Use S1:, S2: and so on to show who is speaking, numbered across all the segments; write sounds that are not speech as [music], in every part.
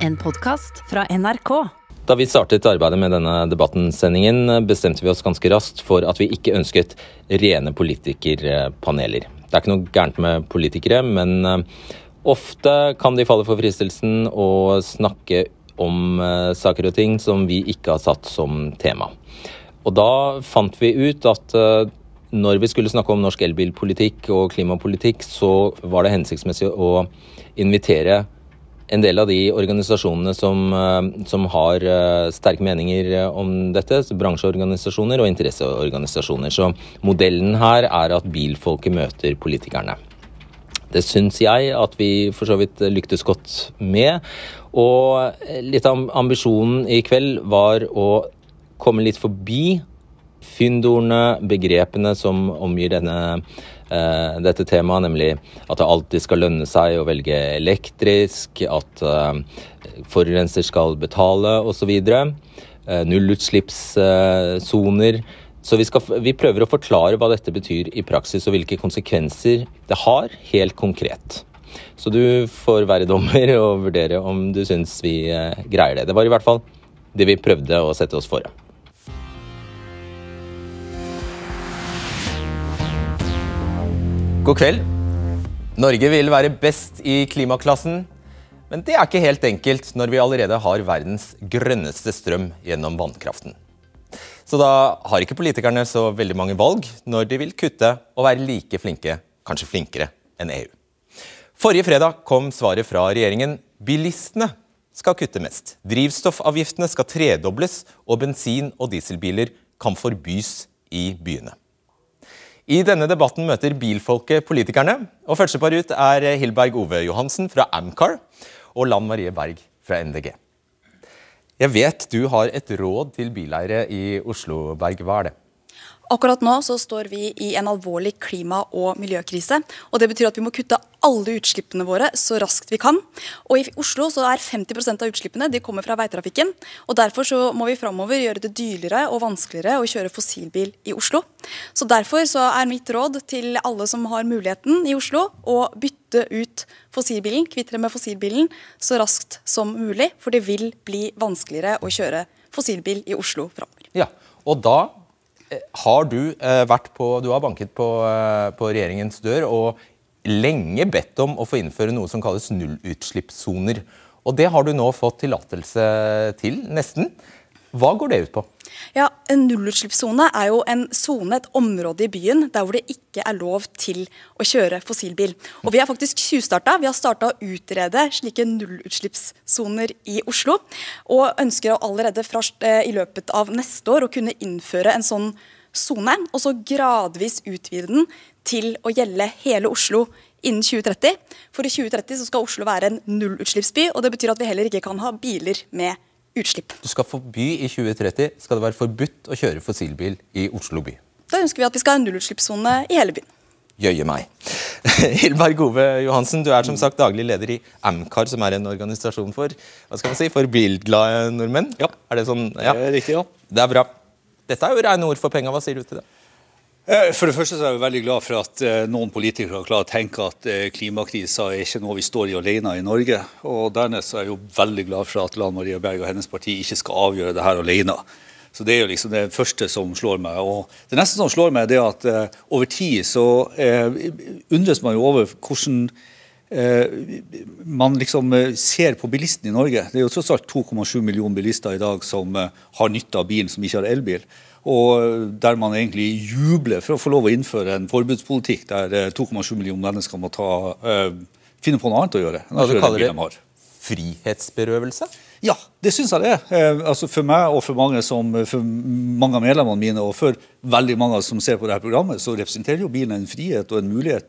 S1: En podkast fra NRK.
S2: Da vi startet arbeidet med denne debattensendingen, bestemte vi oss ganske raskt for at vi ikke ønsket rene politikerpaneler. Det er ikke noe gærent med politikere, men eh, ofte kan de falle for fristelsen å snakke om eh, saker og ting som vi ikke har satt som tema. Og da fant vi ut at eh, når vi skulle snakke om norsk elbilpolitikk og klimapolitikk, så var det hensiktsmessig å invitere en del av de organisasjonene som, eh, som har eh, sterke meninger om dette, bransjeorganisasjoner og interesseorganisasjoner. Så modellen her er at bilfolket møter politikerne. Det syns jeg at vi for så vidt lyktes godt med. Og litt av ambisjonen i kveld var å komme litt forbi fyndordene, begrepene som omgir denne, dette temaet, nemlig at det alltid skal lønne seg å velge elektrisk, at uh, forurenser skal betale osv. Uh, Nullutslippssoner. Så vi, skal, vi prøver å forklare hva dette betyr i praksis, og hvilke konsekvenser det har, helt konkret. Så du får være dommer og vurdere om du syns vi greier det. Det var i hvert fall det vi prøvde å sette oss fore. God kveld. Norge vil være best i klimaklassen, men det er ikke helt enkelt når vi allerede har verdens grønneste strøm gjennom vannkraften. Så da har ikke politikerne så veldig mange valg når de vil kutte og være like flinke, kanskje flinkere, enn EU. Forrige fredag kom svaret fra regjeringen. Bilistene skal kutte mest. Drivstoffavgiftene skal tredobles, og bensin- og dieselbiler kan forbys i byene. I denne debatten møter bilfolket politikerne. og Førstepar ut er Hilberg Ove Johansen fra Amcar og Lan Marie Berg fra NDG. Jeg vet du har et råd til bileiere i Oslo, Berg. Hva er det?
S3: Akkurat nå så står vi i en alvorlig klima- og miljøkrise. og Det betyr at vi må kutte alle utslippene våre så raskt vi kan. Og I Oslo så er 50% av utslippene de kommer fra veitrafikken. og Derfor så må vi framover gjøre det dyrere og vanskeligere å kjøre fossilbil i Oslo. Så Derfor så er mitt råd til alle som har muligheten i Oslo, å bytte ut fossilbilen, kvitte med fossilbilen så raskt som mulig. For det vil bli vanskeligere å kjøre fossilbil i Oslo framover.
S2: Ja, og da har du eh, vært på Du har banket på, eh, på, regjeringens dør og lenge bedt om å få innføre noe som kalles nullutslippssoner. Og det har du nå fått tillatelse til, nesten. Hva går det ut på?
S3: Ja, En nullutslippssone er jo en sone, et område i byen der hvor det ikke er lov til å kjøre fossilbil. Og Vi har faktisk tjuvstarta. Vi har starta å utrede slike nullutslippssoner i Oslo. Og ønsker allerede fra, eh, i løpet av neste år å kunne innføre en sånn sone. Og så gradvis utvide den til å gjelde hele Oslo innen 2030. For i 2030 så skal Oslo være en nullutslippsby, og det betyr at vi heller ikke kan ha biler med utslipp.
S2: Du skal forby i 2030 skal det være forbudt å kjøre fossilbil i Oslo by.
S3: Da ønsker vi at vi skal ha en nullutslippssone i hele byen.
S2: Jøye meg. [laughs] Hilberg Ove Johansen, du er som sagt daglig leder i Amcar, som er en organisasjon for hva skal man si, for bilglade nordmenn.
S4: Ja.
S2: Er det sånn? Ja.
S4: Det er riktig, ja.
S2: Det er bra. Dette er jo rene ord for penga. Hva sier du til det?
S4: Eh, for det første så er jeg veldig glad for at eh, noen politikere har klart å tenke at eh, klimakrisa er ikke noe vi står i alene i Norge. Og Dernest er jeg jo veldig glad for at Lan Marie Berg og hennes parti ikke skal avgjøre det her alene. Så Det er jo liksom det første som slår meg. Og Det neste som slår meg, er at over tid så undres man jo over hvordan man liksom ser på bilisten i Norge. Det er jo tross alt 2,7 millioner bilister i dag som har nytte av bilen, som ikke har elbil og der man egentlig jubler for å få lov å innføre en forbudspolitikk der 2,7 eh, millioner mennesker må ta, uh, finne på noe annet å gjøre.
S2: Hva du kaller det frihetsberøvelse?
S4: Ja, det syns jeg det er. Uh, altså for meg og for mange, som, for mange av medlemmene mine og for veldig mange som ser på dette programmet, så representerer jo bilen en frihet og en mulighet.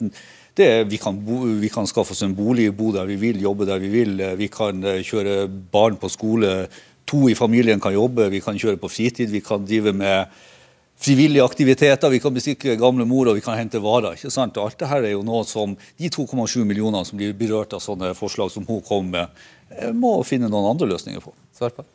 S4: Det er, vi, kan bo, vi kan skaffe oss en bolig, bo der vi vil, jobbe der vi vil. Vi kan kjøre barn på skole to i familien kan jobbe, vi kan kjøre på fritid, vi kan drive med frivillige aktiviteter, vi kan besikre gamle mor og vi kan hente varer. ikke sant? Og alt dette er jo noe som de 2,7 millionene som blir berørt av sånne forslag som hun kom med, eh, må finne noen andre løsninger på.
S2: Svar på.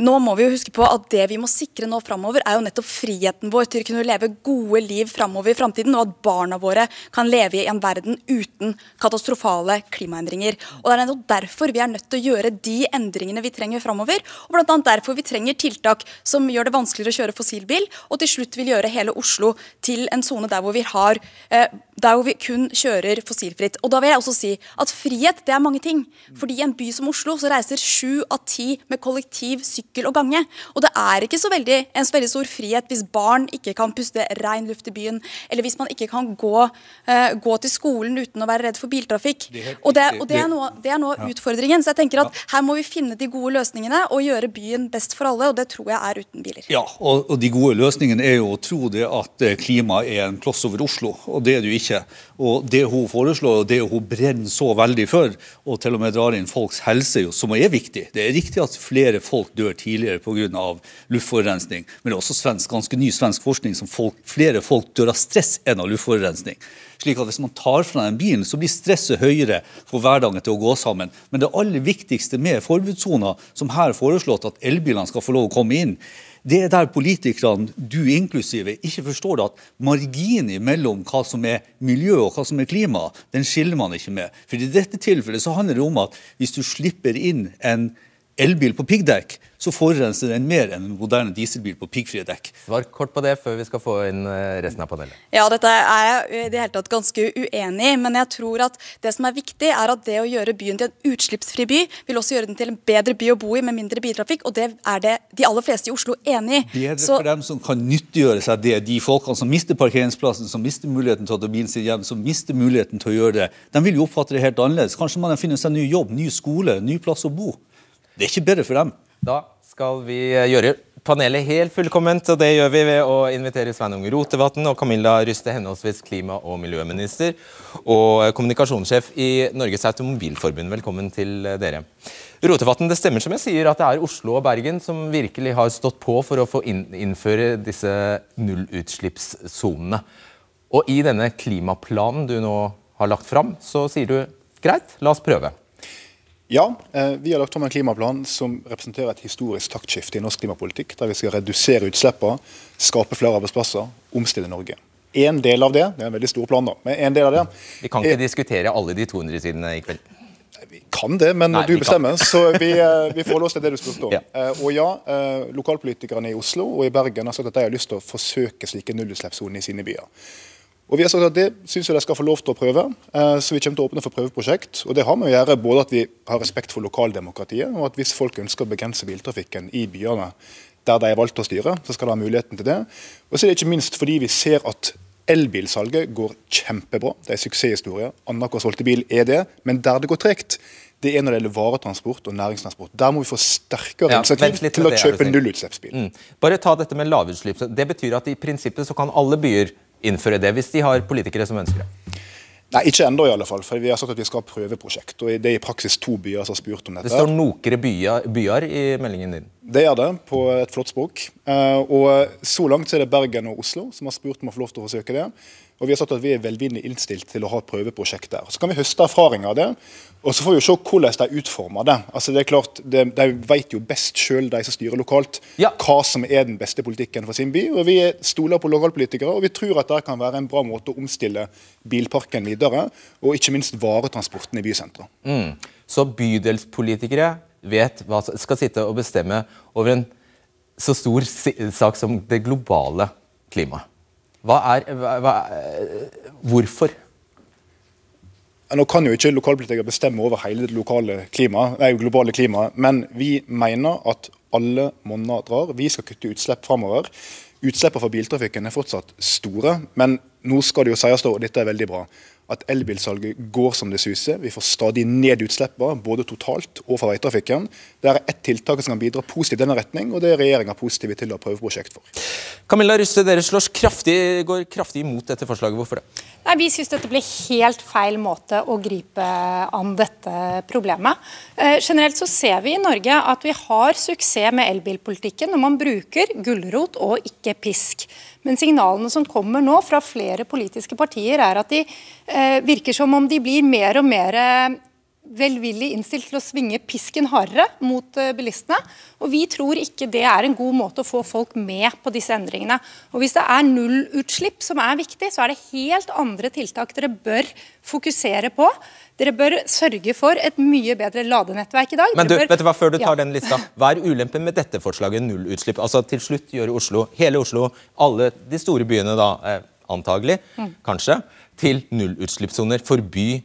S3: Nå må vi jo huske på at det vi må sikre nå framover, er jo nettopp friheten vår til å kunne leve gode liv framover i framtiden, og at barna våre kan leve i en verden uten katastrofale klimaendringer. Og Det er nettopp derfor vi er nødt til å gjøre de endringene vi trenger framover, og bl.a. derfor vi trenger tiltak som gjør det vanskeligere å kjøre fossilbil, og til slutt vil gjøre hele Oslo til en sone der hvor vi har eh, der hvor vi kun kjører fossilfritt. Og da vil jeg også si at frihet det er mange ting. Fordi i en by som Oslo så reiser sju av ti med kollektiv, sykkel sykkel og gange. Og det er ikke så veldig, en så veldig stor frihet hvis barn ikke kan puste ren luft i byen, eller hvis man ikke kan gå, uh, gå til skolen uten å være redd for biltrafikk. Det og, det, og det, er noe, det er noe av utfordringen. Så jeg tenker at her må vi finne de gode løsningene og gjøre byen best for alle, og det tror jeg er uten biler.
S4: Ja, og, og de gode løsningene er jo å tro det at eh, klima er en kloss over Oslo, og det er det jo ikke. Og det hun foreslår, og det hun brenner så veldig for, og til og med drar inn folks helse, som er viktig. Det er riktig at flere folk dør tidligere pga. luftforurensning. Men det er også svensk, ganske ny svensk forskning som folk, flere folk dør av stress enn av luftforurensning. Slik at Hvis man tar fra den bilen, så blir stresset høyere for hverdagen til å gå sammen. Men det aller viktigste med forbudssona, som her foreslått at elbilene skal få lov å komme inn, det er der politikerne, du inklusive, ikke forstår at marginen mellom hva som er miljø og hva som er klima, den skiller man ikke med. For I dette tilfellet så handler det om at hvis du slipper inn en elbil på piggdekk, så forurenser den mer enn en moderne dieselbil på piggfrie dekk.
S2: Svar kort på det før vi skal få inn eh, resten av panelet.
S3: Ja, dette er jeg i det hele tatt ganske uenig i, men jeg tror at det som er viktig, er at det å gjøre byen til en utslippsfri by, vil også gjøre den til en bedre by å bo i med mindre biltrafikk, og det er det de aller fleste i Oslo enig i.
S4: Bedre så... for dem som kan nyttiggjøre seg det, de folkene som mister parkeringsplassen, som mister muligheten til å ta bilen sin hjem, som mister muligheten til å gjøre det. De vil jo oppfatte det helt annerledes. Kanskje man finner seg ny jobb, ny skole, ny plass å bo. Det er ikke bedre for dem.
S2: Da skal vi gjøre panelet helt fullkomment, og det gjør vi ved å invitere Sveinung Rotevatn og Camilla Ryste, henholdsvis klima- og miljøminister, og kommunikasjonssjef i Norges Automobilforbund. Velkommen til dere. Rotevatn, det stemmer som jeg sier at det er Oslo og Bergen som virkelig har stått på for å få innføre disse nullutslippssonene. Og i denne klimaplanen du nå har lagt fram, så sier du greit, la oss prøve.
S5: Ja, eh, vi har lagt fram en klimaplan som representerer et historisk taktskifte i norsk klimapolitikk, der vi skal redusere utslippene, skape flere arbeidsplasser, omstille Norge. En del av det det er en veldig stor plan da, men en del av det...
S2: Vi kan ikke er, diskutere alle de 200 sidene i kveld.
S5: Vi kan det, men Nei, du bestemmer. Så vi, eh, vi forholder oss til det du spurte om. Ja. Og ja, Lokalpolitikerne i Oslo og i Bergen har sagt at de har lyst til å forsøke slike nullutslippssoner i sine byer. Og vi har sagt at Det syns vi de skal få lov til å prøve, eh, så vi kommer til å åpne for prøveprosjekt. Og Det har med å gjøre både at vi har respekt for lokaldemokratiet, og at hvis folk ønsker å begrense biltrafikken i byene der de er valgt å styre, så skal de ha muligheten til det. Og så er det ikke minst fordi vi ser at elbilsalget går kjempebra. Det er suksesshistorie. Annenhver solgte bil er det. Men der det går tregt, det er når det gjelder varetransport og næringstransport. Der må vi få sterkere ja, til å kjøpe nullutslippsbil. Mm.
S2: Bare ta dette med lavutslipp. Det betyr at i prinsippet så kan alle byer innføre det, hvis de har politikere som ønsker det?
S5: Nei, Ikke ennå, fall. for Vi har sagt at vi skal ha prøveprosjekt. og Det er i praksis to byer som har spurt om dette.
S2: Det står Nokre byer, byer i meldingen din?
S5: Det gjør det, på et flott språk. Eh, og Så langt så er det Bergen og Oslo som har spurt om å få lov til å forsøke det. Og vi har sagt at vi er velvillig innstilt til å ha prøveprosjekt der. Så kan vi høste erfaringer av det. Og så får vi se hvordan de utformer det. Altså det er klart, De, de vet jo best sjøl, de som styrer lokalt, ja. hva som er den beste politikken for sin by. Og Vi stoler på lokalpolitikere, og vi tror at det kan være en bra måte å omstille bilparken videre. Og ikke minst varetransporten i bysenteret.
S2: Mm. Så bydelspolitikere vet hva som skal sitte og bestemme over en så stor sak som det globale klimaet. Hva er, hva, hvorfor?
S5: Nå kan jo ikke lokalpolitikere bestemme over hele det lokale klima, nei, globale klimaet, men vi mener at alle monner drar. Vi skal kutte utslipp framover. Utslippene fra biltrafikken er fortsatt store, men nå skal det jo sies, og dette er veldig bra, at elbilsalget går som det suser. Vi får stadig ned utslippene, både totalt og fra veitrafikken. Det er ett tiltak som kan bidra positivt i denne retning, og det er regjeringa positiv til å ha prøveprosjekt for.
S2: Camilla Rysse, dere kraftig, går kraftig imot dette forslaget. Hvorfor det?
S6: Nei, Vi syns dette blir helt feil måte å gripe an dette problemet. Eh, generelt så ser vi i Norge at vi har suksess med elbilpolitikken når man bruker gulrot og ikke pisk. Men signalene som kommer nå fra flere politiske partier, er at de eh, virker som om de blir mer og mer velvillig innstilt til å svinge pisken hardere mot eh, bilistene. Og vi tror ikke det er en god måte å få folk med på disse endringene. Og hvis det er nullutslipp som er viktig, så er det helt andre tiltak dere bør fokusere på. Dere bør sørge for et mye bedre ladenettverk i dag.
S2: Men du,
S6: bør...
S2: vet du hva, Før du tar ja. den lista, hva er ulempen med dette forslaget nullutslipp? Altså Til slutt gjøre Oslo, hele Oslo, alle de store byene da, eh, antagelig, mm. kanskje, til nullutslippssoner. Forby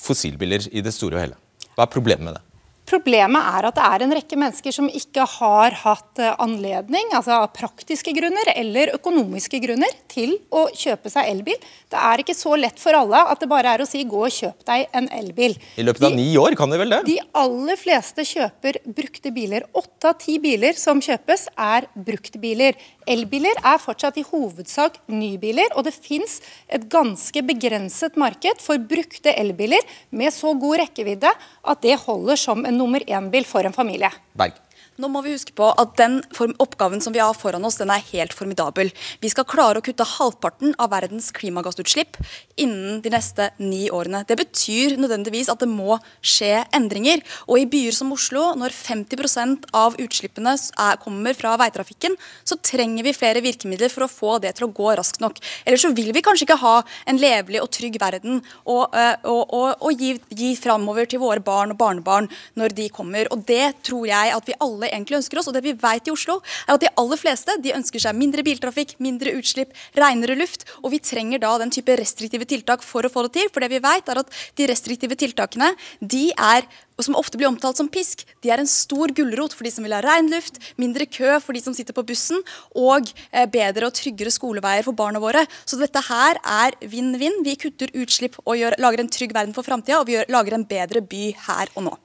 S2: fossilbiler i det store og hele. Hva er problemet med det?
S6: Problemet er at det er en rekke mennesker som ikke har hatt eh, anledning, altså av praktiske grunner eller økonomiske grunner, til å kjøpe seg elbil. Det er ikke så lett for alle at det bare er å si gå og kjøp deg en elbil.
S2: I løpet av de, ni år kan de vel det?
S6: De aller fleste kjøper brukte biler. Åtte av ti biler som kjøpes, er brukte biler. Elbiler er fortsatt i hovedsak nybiler, og det fins et ganske begrenset marked for brukte elbiler med så god rekkevidde at det holder som en nummer én-bil for en familie.
S2: Berg.
S3: Nå må vi huske på at Den oppgaven som vi har foran oss, den er helt formidabel. Vi skal klare å kutte halvparten av verdens klimagassutslipp innen de neste ni årene. Det betyr nødvendigvis at det må skje endringer. Og i byer som Oslo, når 50% av utslippene er, kommer fra veitrafikken, så trenger vi flere virkemidler for å få det til å gå raskt nok. Ellers så vil vi kanskje ikke ha en levelig og trygg verden og gi, gi framover til våre barn og barnebarn når de kommer. Og det tror jeg at vi alle egentlig ønsker oss. Og det vi vet i Oslo, er at de aller fleste de ønsker seg mindre biltrafikk, mindre utslipp, renere luft. Og vi trenger da den type restriktive tiltak for å få det til. For det vi vet, er at de restriktive tiltakene, de er og som ofte blir omtalt som pisk, de er en stor gulrot for de som vil ha ren luft, mindre kø for de som sitter på bussen, og eh, bedre og tryggere skoleveier for barna våre. Så dette her er vinn-vinn. Vi kutter utslipp og gjør, lager en trygg verden for framtida, og vi gjør, lager en bedre by her og nå.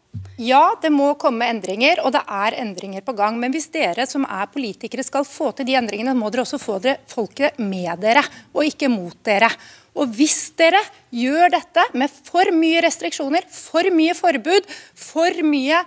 S6: Ja, det må komme endringer, og det er endringer på gang. Men hvis dere som er politikere skal få til de endringene, må dere også få dere folket med dere, og ikke mot dere. Og hvis dere gjør dette med for mye restriksjoner, for mye forbud, for mye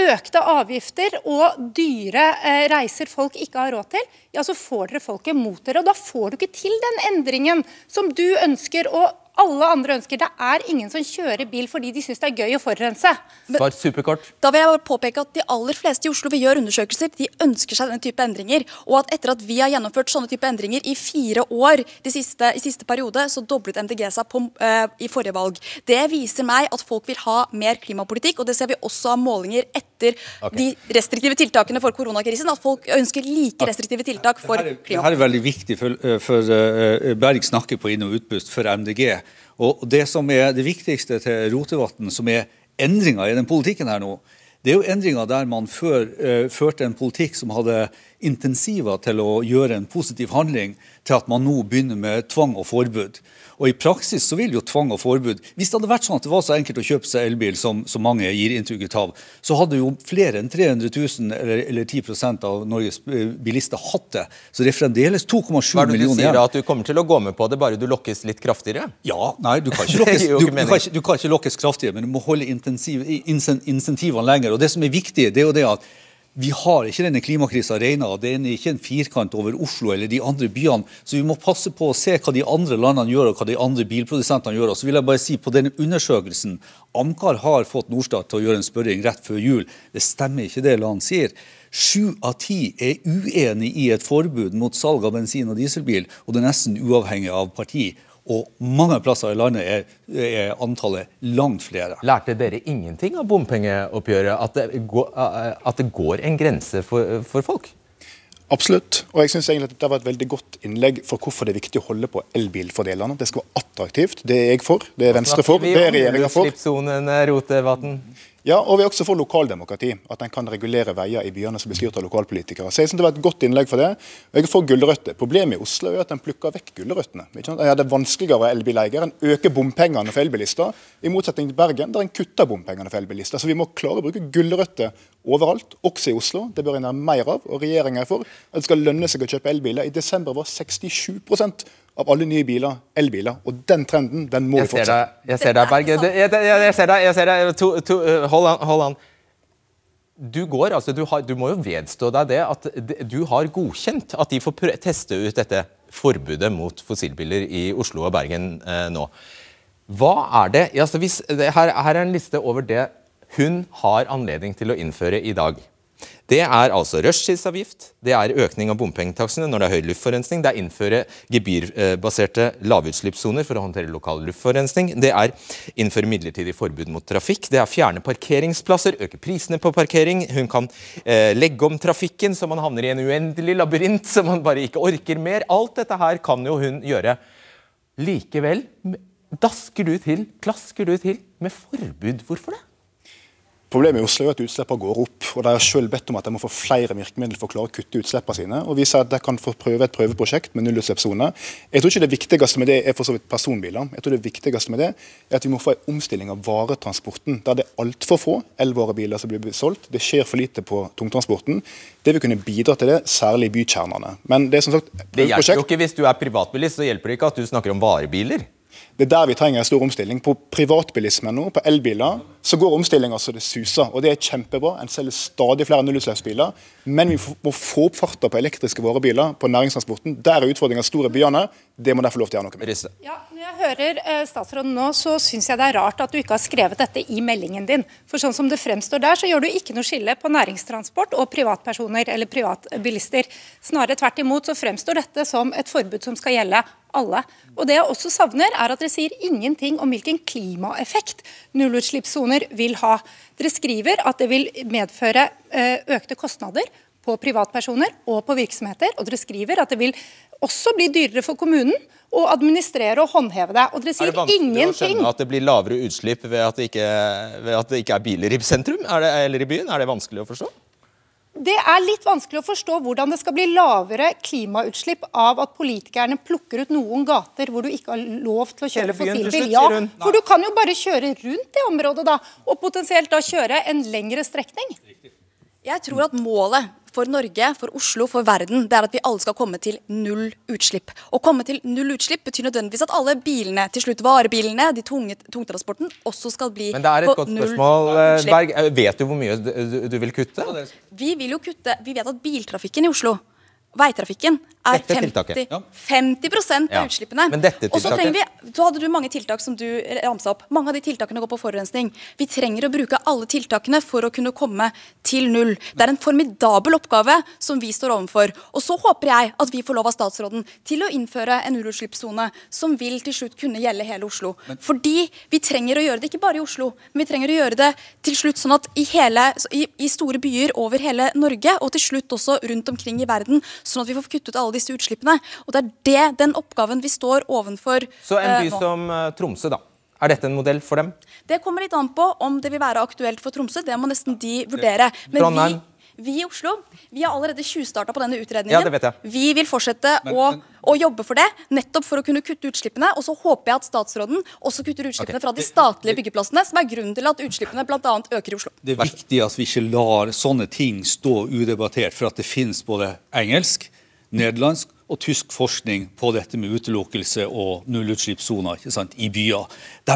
S6: økte avgifter og dyre eh, reiser folk ikke har råd til, ja, så får dere folket mot dere. Og da får du ikke til den endringen som du ønsker. og alle andre ønsker. Det er ingen som kjører bil fordi de syns det er gøy å forurense.
S2: Svar superkort.
S3: Da vil jeg bare påpeke at De aller fleste i Oslo vi gjør undersøkelser, de ønsker seg denne type endringer. Og at etter at vi har gjennomført sånne type endringer i fire år de siste, i siste periode, så doblet MDG seg på, uh, i forrige valg. Det viser meg at folk vil ha mer klimapolitikk, og det ser vi også av målinger etter okay. de restriktive tiltakene for koronakrisen. At folk ønsker like restriktive tiltak for klima.
S4: her er veldig viktig, for, eh, for uh, Berg snakker på inn- og utpust for MDG. Og Det som er det viktigste til Rotevatn, som er endringa i den politikken her nå, det er jo endringer der man før uh, førte en politikk som hadde intensiver til å gjøre en positiv handling, til at man nå begynner med tvang og forbud. Og I praksis så vil jo tvang og forbud Hvis det hadde vært sånn at det var så enkelt å kjøpe seg elbil som, som mange gir inntrykk av, så hadde jo flere enn 300 000 eller, eller 10% av Norges eh, bilister hatt det. Så det er fremdeles 2,7 millioner igjen.
S2: Du sier da, At du kommer til å gå med på det, bare du lokkes litt kraftigere?
S4: Ja, nei, du kan ikke lokkes, [laughs] du, du kan ikke, du kan ikke lokkes kraftigere, men du må holde insentivene lenger. Og Det som er viktig, det er jo det at vi har ikke denne klimakrisa regna. Det er ikke en firkant over Oslo eller de andre byene. Så vi må passe på å se hva de andre landene gjør, og hva de andre bilprodusentene gjør. Og så vil jeg bare si på denne undersøkelsen Amcar har fått Norstat til å gjøre en spørring rett før jul. Det stemmer ikke det Land sier. Sju av ti er uenig i et forbud mot salg av bensin- og dieselbil, og det er nesten uavhengig av parti. Og mange plasser i landet er, er, antallet langt flere.
S2: Lærte dere ingenting av bompengeoppgjøret? At det går, at det går en grense for, for folk?
S5: Absolutt. Og jeg synes egentlig at dette var et veldig godt innlegg for hvorfor det er viktig å holde på elbilfordelene. Det skal være attraktivt. Det er jeg for, det er Venstre for, det er regjeringa for. Ja, og vi er også for lokaldemokrati. At en kan regulere veier i byene som blir styrt av lokalpolitikere. Så jeg synes Det var et godt innlegg for det. Jeg er for gulrøtter. Problemet i Oslo er at en plukker vekk gulrøttene. En gjør det vanskeligere å være elbileier. En øker bompengene for elbilister, i motsetning til Bergen, der en kutter bompengene for elbilister. Så vi må klare å bruke gulrøtter overalt, også i Oslo. Det bør en ha mer av. Og regjeringa er for at det skal lønne seg å kjøpe elbiler. I desember var 67 av alle nye biler elbiler. Og den trenden den må vi fortsette.
S2: Jeg ser deg, Berge. Jeg, jeg, ser deg. jeg ser deg. To, to, uh, hold an. Hold an. Du, går, altså, du, har, du, må jo vedstå deg det at du har godkjent at de får teste ut dette forbudet mot fossilbiler i Oslo og Bergen eh, nå. Hva er det, altså hvis, her, her er en liste over det hun har anledning til å innføre i dag. Det er altså rushtidsavgift, det er økning av bompengetakstene når det er høy luftforurensning, det er innføre gebyrbaserte lavutslippssoner for å håndtere lokal luftforurensning, det er innføre midlertidig forbud mot trafikk, det er fjerne parkeringsplasser, øke prisene på parkering, hun kan eh, legge om trafikken så man havner i en uendelig labyrint så man bare ikke orker mer. Alt dette her kan jo hun gjøre. Likevel dasker du til, klasker du til med forbud. Hvorfor det?
S5: Problemet i Oslo er at utslippene går opp. og De har selv bedt om at de må få flere virkemidler for å klare å kutte utslippene sine. og Vi sier at de kan få prøve et prøveprosjekt med nullutslippssone. Jeg tror ikke det viktigste med det er for så vidt personbiler. Jeg tror det viktigste med det er at vi må få en omstilling av varetransporten. Der det er altfor få elvarebiler som blir solgt. Det skjer for lite på tungtransporten. Det vil kunne bidra til det, særlig i bykjernene. Men det er som sagt
S2: Det hjelper jo ikke hvis du er privatbilist, så hjelper det ikke at du snakker om varebiler.
S5: Det er der vi trenger en stor omstilling. På privatbilismen nå, på elbiler, så går omstillinga så det suser. Og det er kjempebra. En selger stadig flere nullutslippsbiler. Men vi må få opp farta på elektriske varebiler på næringstransporten. Der er utfordringa stor i byene. Det må derfor lov til å gjøre noe med.
S6: Ja, når jeg hører eh, statsråden nå, så syns jeg det er rart at du ikke har skrevet dette i meldingen din. For sånn som det fremstår der, så gjør du ikke noe skille på næringstransport og privatpersoner eller privatbilister. Snarere tvert imot så fremstår dette som et forbud som skal gjelde alle. Og det jeg også savner, er at dere sier ingenting om hvilken klimaeffekt nullutslippssoner vil ha. Dere skriver at det vil medføre eh, økte kostnader på privatpersoner og på virksomheter. Og dere skriver at det vil også bli dyrere for kommunen å administrere og håndheve det. Og dere sier ingenting. Er det vanskelig
S2: å skjønne at det blir lavere utslipp ved at det ikke, ved at det ikke er biler i sentrum det, eller i byen? Er det vanskelig å forstå?
S6: Det er litt vanskelig å forstå hvordan det skal bli lavere klimautslipp av at politikerne plukker ut noen gater hvor du ikke har lov til å kjøre fossilbil. Ja, for du kan jo bare kjøre rundt det området da, og potensielt da kjøre en lengre strekning.
S3: Jeg tror at målet for Norge, for Oslo, for verden, det er at vi alle skal komme til null utslipp. Å komme til null utslipp betyr nødvendigvis at alle bilene, til slutt varebilene, de tunge, tungtransporten, også skal bli på null utslipp.
S2: Men det er et godt spørsmål, eh, Berg. Vet du hvor mye du vil kutte?
S3: Vi vil jo kutte Vi vet at biltrafikken i Oslo veitrafikken er 50, 50 av utslippene. Og så trenger vi, så hadde du mange tiltak som du ramsa opp. Mange av de tiltakene går på forurensning. Vi trenger å bruke alle tiltakene for å kunne komme til null. Det er en formidabel oppgave som vi står overfor. Og så håper jeg at vi får lov av statsråden til å innføre en nullutslippssone som vil til slutt kunne gjelde hele Oslo. Fordi vi trenger å gjøre det ikke bare i Oslo, men vi trenger å gjøre det til slutt sånn at i, hele, i, i store byer over hele Norge, og til slutt også rundt omkring i verden, sånn at vi får kuttet alle disse utslippene. Og Det er det, den oppgaven vi står ovenfor
S2: Så en by uh, som uh, Tromsø, da. Er dette en modell for dem?
S3: Det kommer litt an på om det vil være aktuelt for Tromsø. Det må nesten de vurdere. Men vi, vi i Oslo vi har allerede tjuvstarta på denne utredningen.
S2: Ja, det vet jeg.
S3: Vi vil fortsette men, å, men, å, jobbe for det, nettopp for å kunne kutte utslippene. Og så håper jeg at statsråden også kutter utslippene okay. fra de statlige byggeplassene, som er grunnen til at utslippene bl.a. øker i Oslo.
S4: Det er viktig at vi ikke lar sånne ting stå udebattert, for at det finnes både engelsk nederlandsk og tysk forskning på dette med utelukkelse og nullutslippssoner i byer.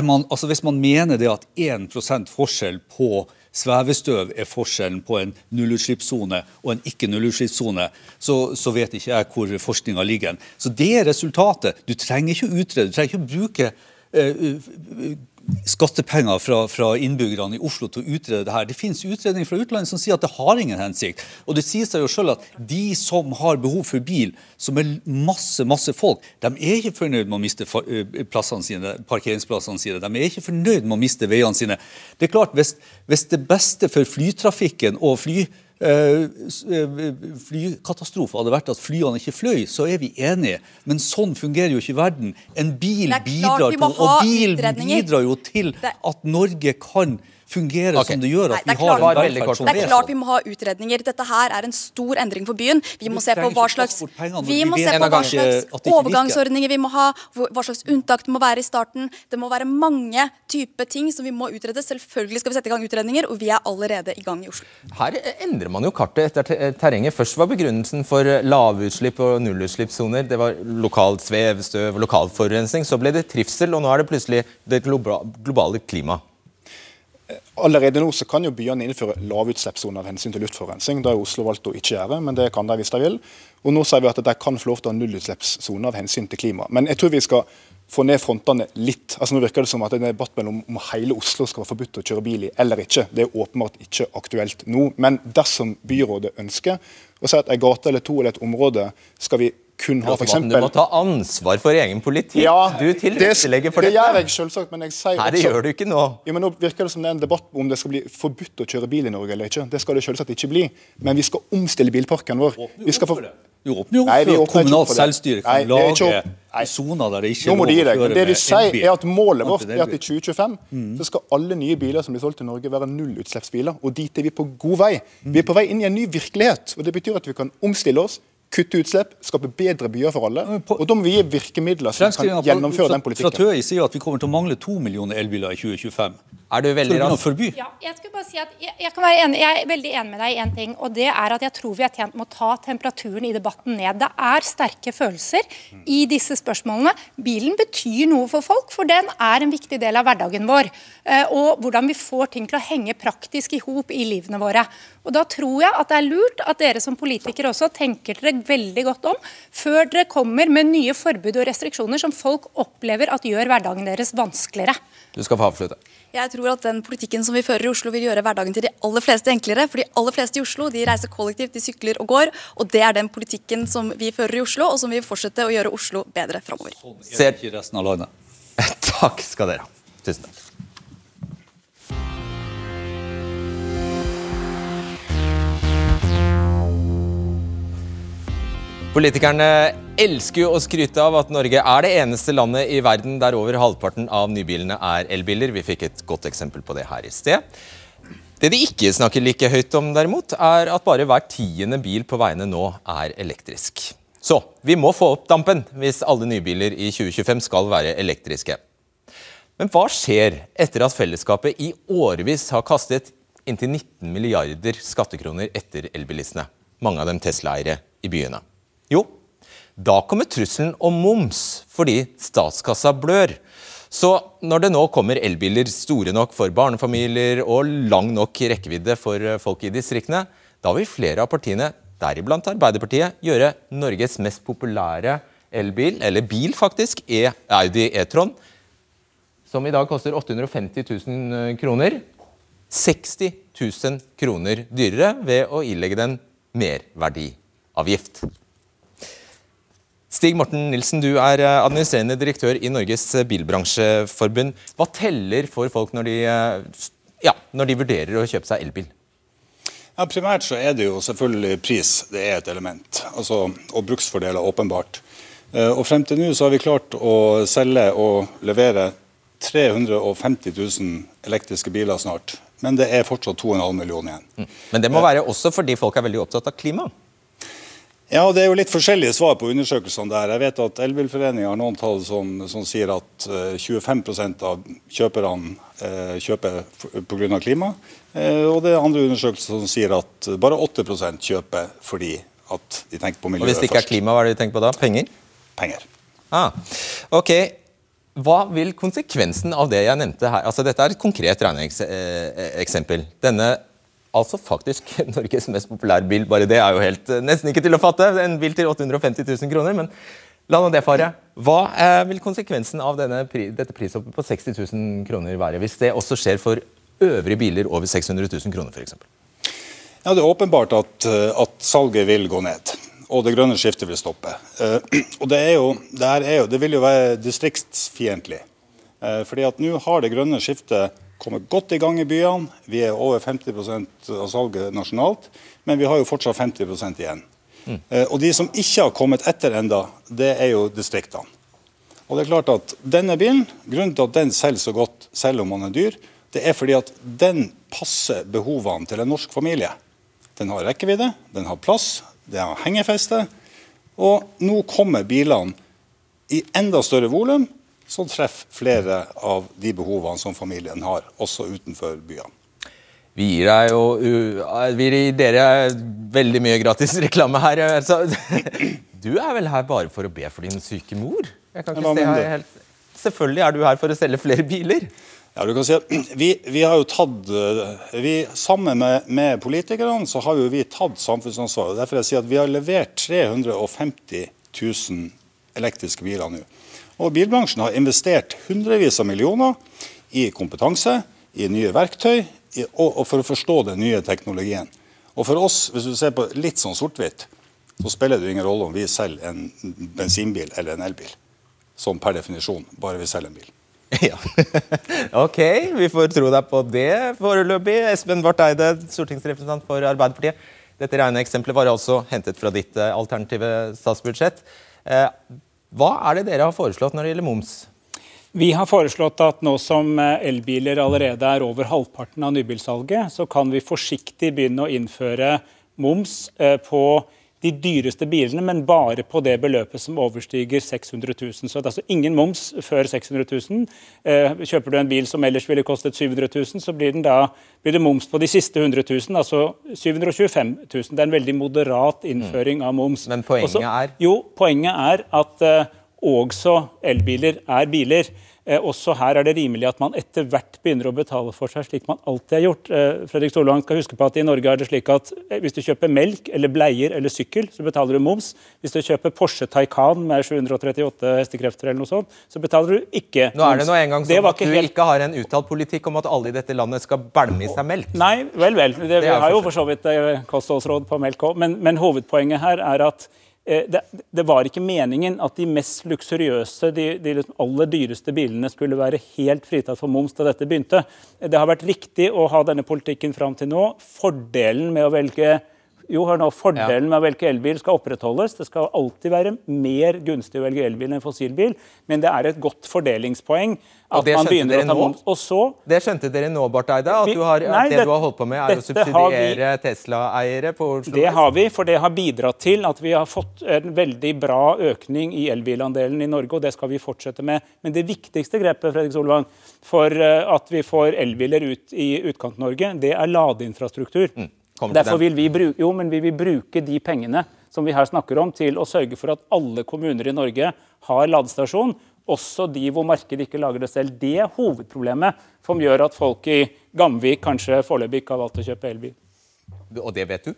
S4: Man, altså hvis man mener det at 1% forskjell på svevestøv er forskjellen på en nullutslippssone og en ikke-nullutslippssone, så, så, vet ikke jeg hvor forskninga ligger. Så Det er resultatet. Du trenger ikke å utrede, du trenger ikke å bruke uh, skattepenger fra, fra, innbyggerne i Oslo til å utrede det her. Det finnes utredninger fra utlandet som sier at det har ingen hensikt. Og det sier seg jo selv at de som har behov for bil, som er masse masse folk, de er ikke fornøyd med å miste plassene sine, parkeringsplassene sine. De er ikke fornøyd med å miste veiene sine. Det er klart, Hvis, hvis det beste for flytrafikken og fly eh, flykatastrofe hadde vært at flyene ikke fløy, så er vi enige. Men sånn fungerer jo ikke verden. En bil bidrar, til, og bil bidrar jo til at Norge kan fungere okay. som det gjør. at Nei, vi har en velferd
S3: som Det er klart vi må ha utredninger. Dette her er en stor endring for byen. Vi må se på hva slags, vi må se på hva slags overgangsordninger vi må ha, hva slags unntak det må være i starten. Det må være mange typer ting som vi må utrede. Selvfølgelig skal vi sette i gang utredninger, og vi er allerede i gang i Oslo.
S2: Her endrer man jo kartet etter terrenget. Først var begrunnelsen for lavutslipp og nullutslippssoner det var lokalt svevestøv og lokal forurensning. Så ble det trivsel, og nå er det plutselig det globale klimaet.
S5: Allerede nå så kan jo byene innføre lavutslippssoner av hensyn til luftforurensning. Det har Oslo valgt å ikke gjøre, men det kan de hvis de vil. Og nå sier vi at de kan få lov til å ha nullutslippssoner av hensyn til klima. Men jeg tror vi skal få ned frontene litt. Altså Nå virker det som at det er debatt mellom om hele Oslo skal være forbudt å kjøre bil i eller ikke. Det er åpenbart ikke aktuelt nå. Men dersom byrådet ønsker å si at en gate eller to eller et område skal vi kun har, for eksempel...
S2: Du må ta ansvar for egen politikk.
S5: Ja,
S2: du tilrettelegger for
S5: det,
S2: dette.
S5: Det gjør jeg selvsagt, men jeg sier
S2: Nei, det
S5: også...
S2: gjør du ikke nå.
S5: Ja, men nå virker det som det er en debatt om det skal bli forbudt å kjøre bil i Norge eller ikke. Det skal det selvsagt ikke bli. Men vi skal omstille bilparken vår. Vi skal få...
S4: Vi åpner jo for det. kommunalt selvstyre kan
S5: Nei,
S4: lage soner der det ikke
S5: er lov å
S4: kjøre
S5: med Det du sier, er at målet vårt er at i 2025
S4: Mm.
S5: så skal alle nye biler som blir solgt i Norge, være nullutslippsbiler. Og dit er vi på god vei. Vi er på vei inn i en ny virkelighet. og Det betyr at vi kan omstille oss, kutte utslipp, skape bedre byer for alle. Og da må vi gi virkemidler som kan gjennomføre den
S4: fra
S5: politikken.
S4: TØI sier at vi kommer til å mangle to millioner elbiler i 2025.
S2: Er du veldig rask?
S4: forby?
S6: Ja, jeg skulle bare si at jeg, jeg, kan være enig, jeg er veldig enig med deg i en ting, og det er at jeg tror vi er tjent med å ta temperaturen i debatten ned. Det er sterke følelser i disse spørsmålene. Bilen betyr noe for folk, for den er en viktig del av hverdagen vår. eh, Og hvordan vi får ting til å henge praktisk i hop i livene våre. Og Da tror jeg at det er lurt at dere som politikere også tenker dere veldig godt om før dere kommer med nye forbud og restriksjoner som folk opplever at gjør hverdagen deres vanskeligere.
S2: Du skal få avslutte.
S3: Jeg tror at den politikken som vi fører i Oslo vil gjøre hverdagen til de aller fleste enklere. For de aller fleste i Oslo de reiser kollektivt, de sykler og går. Og det er den politikken som vi fører i Oslo, og som vil fortsette å gjøre Oslo bedre framover.
S4: Er det ikke resten av landet? [laughs]
S2: Takk skal dere ha. Tusen takk. Politikerne elsker jo å skryte av at Norge er det eneste landet i verden der over halvparten av nybilene er elbiler. Vi fikk et godt eksempel på det her i sted. Det de ikke snakker like høyt om, derimot, er at bare hver tiende bil på veiene nå er elektrisk. Så vi må få opp dampen hvis alle nybiler i 2025 skal være elektriske. Men hva skjer etter at fellesskapet i årevis har kastet inntil 19 milliarder skattekroner etter elbilistene, mange av dem Tesla-eiere i byene? Jo, da kommer trusselen om moms, fordi statskassa blør. Så når det nå kommer elbiler store nok for barnefamilier og lang nok rekkevidde for eh, folk i distriktene, da vil flere av partiene, deriblant Arbeiderpartiet, gjøre Norges mest populære elbil, eller bil faktisk, e Audi E-tron, som i dag koster 850 000 kroner, 60 000 kroner dyrere ved å ilegge den merverdiavgift. Stig Morten Nilsen, du er eh, administrerende direktør i Norges bilbransjeforbund. Hva teller for folk når de, eh, ja, når de vurderer å kjøpe seg elbil?
S7: Ja, Primært så er det jo selvfølgelig pris det er et element, altså, og bruksfordeler åpenbart. Eh, Og Frem til nå så har vi klart å selge og levere 350 000 elektriske biler snart. Men det er fortsatt 2,5 millioner igjen.
S2: Men det må være også fordi folk er veldig opptatt av klima.
S7: Ja, Det er jo litt forskjellige svar på undersøkelsene der. Jeg vet at Elbilforeningen har noen tall som, som sier at eh, 25% av kjøperne eh, kjøper pga. klima. Eh, og det er andre undersøkelser som sier at bare 8% kjøper fordi at de tenker på
S2: Og
S7: miljøet
S2: hvis det ikke er klima, hva er det de tenker på da? Penger?
S7: Penger.
S2: Ah, ok. Hva vil konsekvensen av det jeg nevnte her Altså Dette er et konkret regneeksempel. Denne altså faktisk [laughs] Norges mest populære bil, bare det er jo helt eh, nesten ikke til å fatte. En bil til 850 000 kroner. Men la nå det fare. Hva eh, vil konsekvensen av denne, dette prishoppet på 60 000 kroner være, hvis det også skjer for øvrige biler over 600 000 kroner f.eks.?
S7: Ja, Det er åpenbart at, eh, at salget vil gå ned. Og det grønne skiftet vil stoppe. [clears throat] Og det, er jo, det, er jo, det vil jo være distriktsfiendtlig. Fordi at nå har det grønne skiftet kommet godt i gang i byene. Vi er over 50 av salget nasjonalt, men vi har jo fortsatt 50 igjen. Mm. og de som ikke har kommet etter enda, det er jo distriktene. Og det er klart at denne bilen, Grunnen til at den selger så godt selv om den er dyr, det er fordi at den passer behovene til en norsk familie. Den har rekkevidde, den har plass, den har hengefeste. Og nå kommer bilene i enda større volum, som treffer flere av de behovene som familien har, også utenfor byene.
S2: Vi gir deg jo Vi gir dere veldig mye gratis [laughs] reklame her. Altså. [clears throat] du er vel her bare for å be for din syke mor? Helt. Selvfølgelig er du her for å selge flere biler.
S7: Ja, du kan si at [clears throat] vi, vi har jo tatt, eh, vi, Sammen med, med politikerne så har jo vi tatt samfunnsansvaret. Derfor jeg sier at vi har levert 350 000 elektriske biler nå. Og bilbransjen har investert hundrevis av millioner i kompetanse, i nye verktøy i, og, og, for å forstå den nye teknologien. Og for oss, hvis du ser på litt sånn sort-hvitt, så spiller det ingen rolle om vi selger en bensinbil eller en elbil. Sånn per definisjon, bare vi selger en bil. [laughs]
S2: Ja. ok, vi får tro deg på det foreløpig. Espen Barth Eide, stortingsrepresentant for Arbeiderpartiet. Dette regneeksempelet var altså hentet fra ditt eh, alternative statsbudsjett. Eh, hva er det dere har foreslått når det gjelder moms?
S8: Vi har foreslått at nå som eh, elbiler allerede er over halvparten av nybilsalget, så kan vi forsiktig begynne å innføre moms på de dyreste bilene, men bare på det beløpet som overstiger 600 000. Så det er altså ingen moms før 600 000. Eh, kjøper du en bil som ellers ville kostet 700 000, så blir, da, blir det moms på de siste 100 000, altså 725 000. Det er en veldig moderat innføring av moms.
S2: Men poenget
S8: Også,
S2: er?
S8: Jo, poenget er at uh, også elbiler er biler. Eh, også her er det rimelig at man etter hvert begynner å betale for seg, slik man alltid har gjort. Eh, Fredrik Solvang skal huske på at I Norge er det slik at eh, hvis du kjøper melk eller bleier eller sykkel, så betaler du moms. Hvis du kjøper Porsche Taycan med 738 hestekrefter, eller noe sånt, så betaler du ikke
S2: moms. Nå er det nå engang sånn at du
S8: helt...
S2: ikke har en uttalt politikk om at alle i dette landet skal bælme i seg melk.
S8: Nei, vel, vel. Det, vi har jo for så vidt kostholdsråd på melk òg, men, men hovedpoenget her er at det, det, var ikke meningen at de mest luksuriøse, de, de liksom aller dyreste bilene skulle være helt fritatt for moms da dette begynte. Det har vært riktig å ha denne politikken fram til nå. Fordelen med å velge jo, hør nå, Fordelen med å velge elbil skal opprettholdes. Det skal alltid være mer gunstig å velge elbil enn fossilbil, men det er et godt fordelingspoeng at man begynner å ta moms. Og så,
S2: det skjønte dere nå, Barth Eide? At, har, nei, det, det, du har holdt på med, er å subsidiere Tesla-eiere på Oslo?
S8: Det har vi, for det har bidratt til at vi har fått en veldig bra økning i elbilandelen i Norge, og det skal vi fortsette med. Men det viktigste grepet Fredrik Solvang, for eh, at vi får elbiler ut i Utkant-Norge, det er ladeinfrastruktur. Mm. Derfor vil vi, bruke, jo, vi vil bruke de pengene som vi her snakker om, til å sørge for at alle kommuner i Norge har ladestasjon. Også de hvor markedet ikke lager det selv. Det er hovedproblemet som gjør at folk i Gamvik kanskje foreløpig ikke har valgt å kjøpe elbil.
S2: Og det vet du?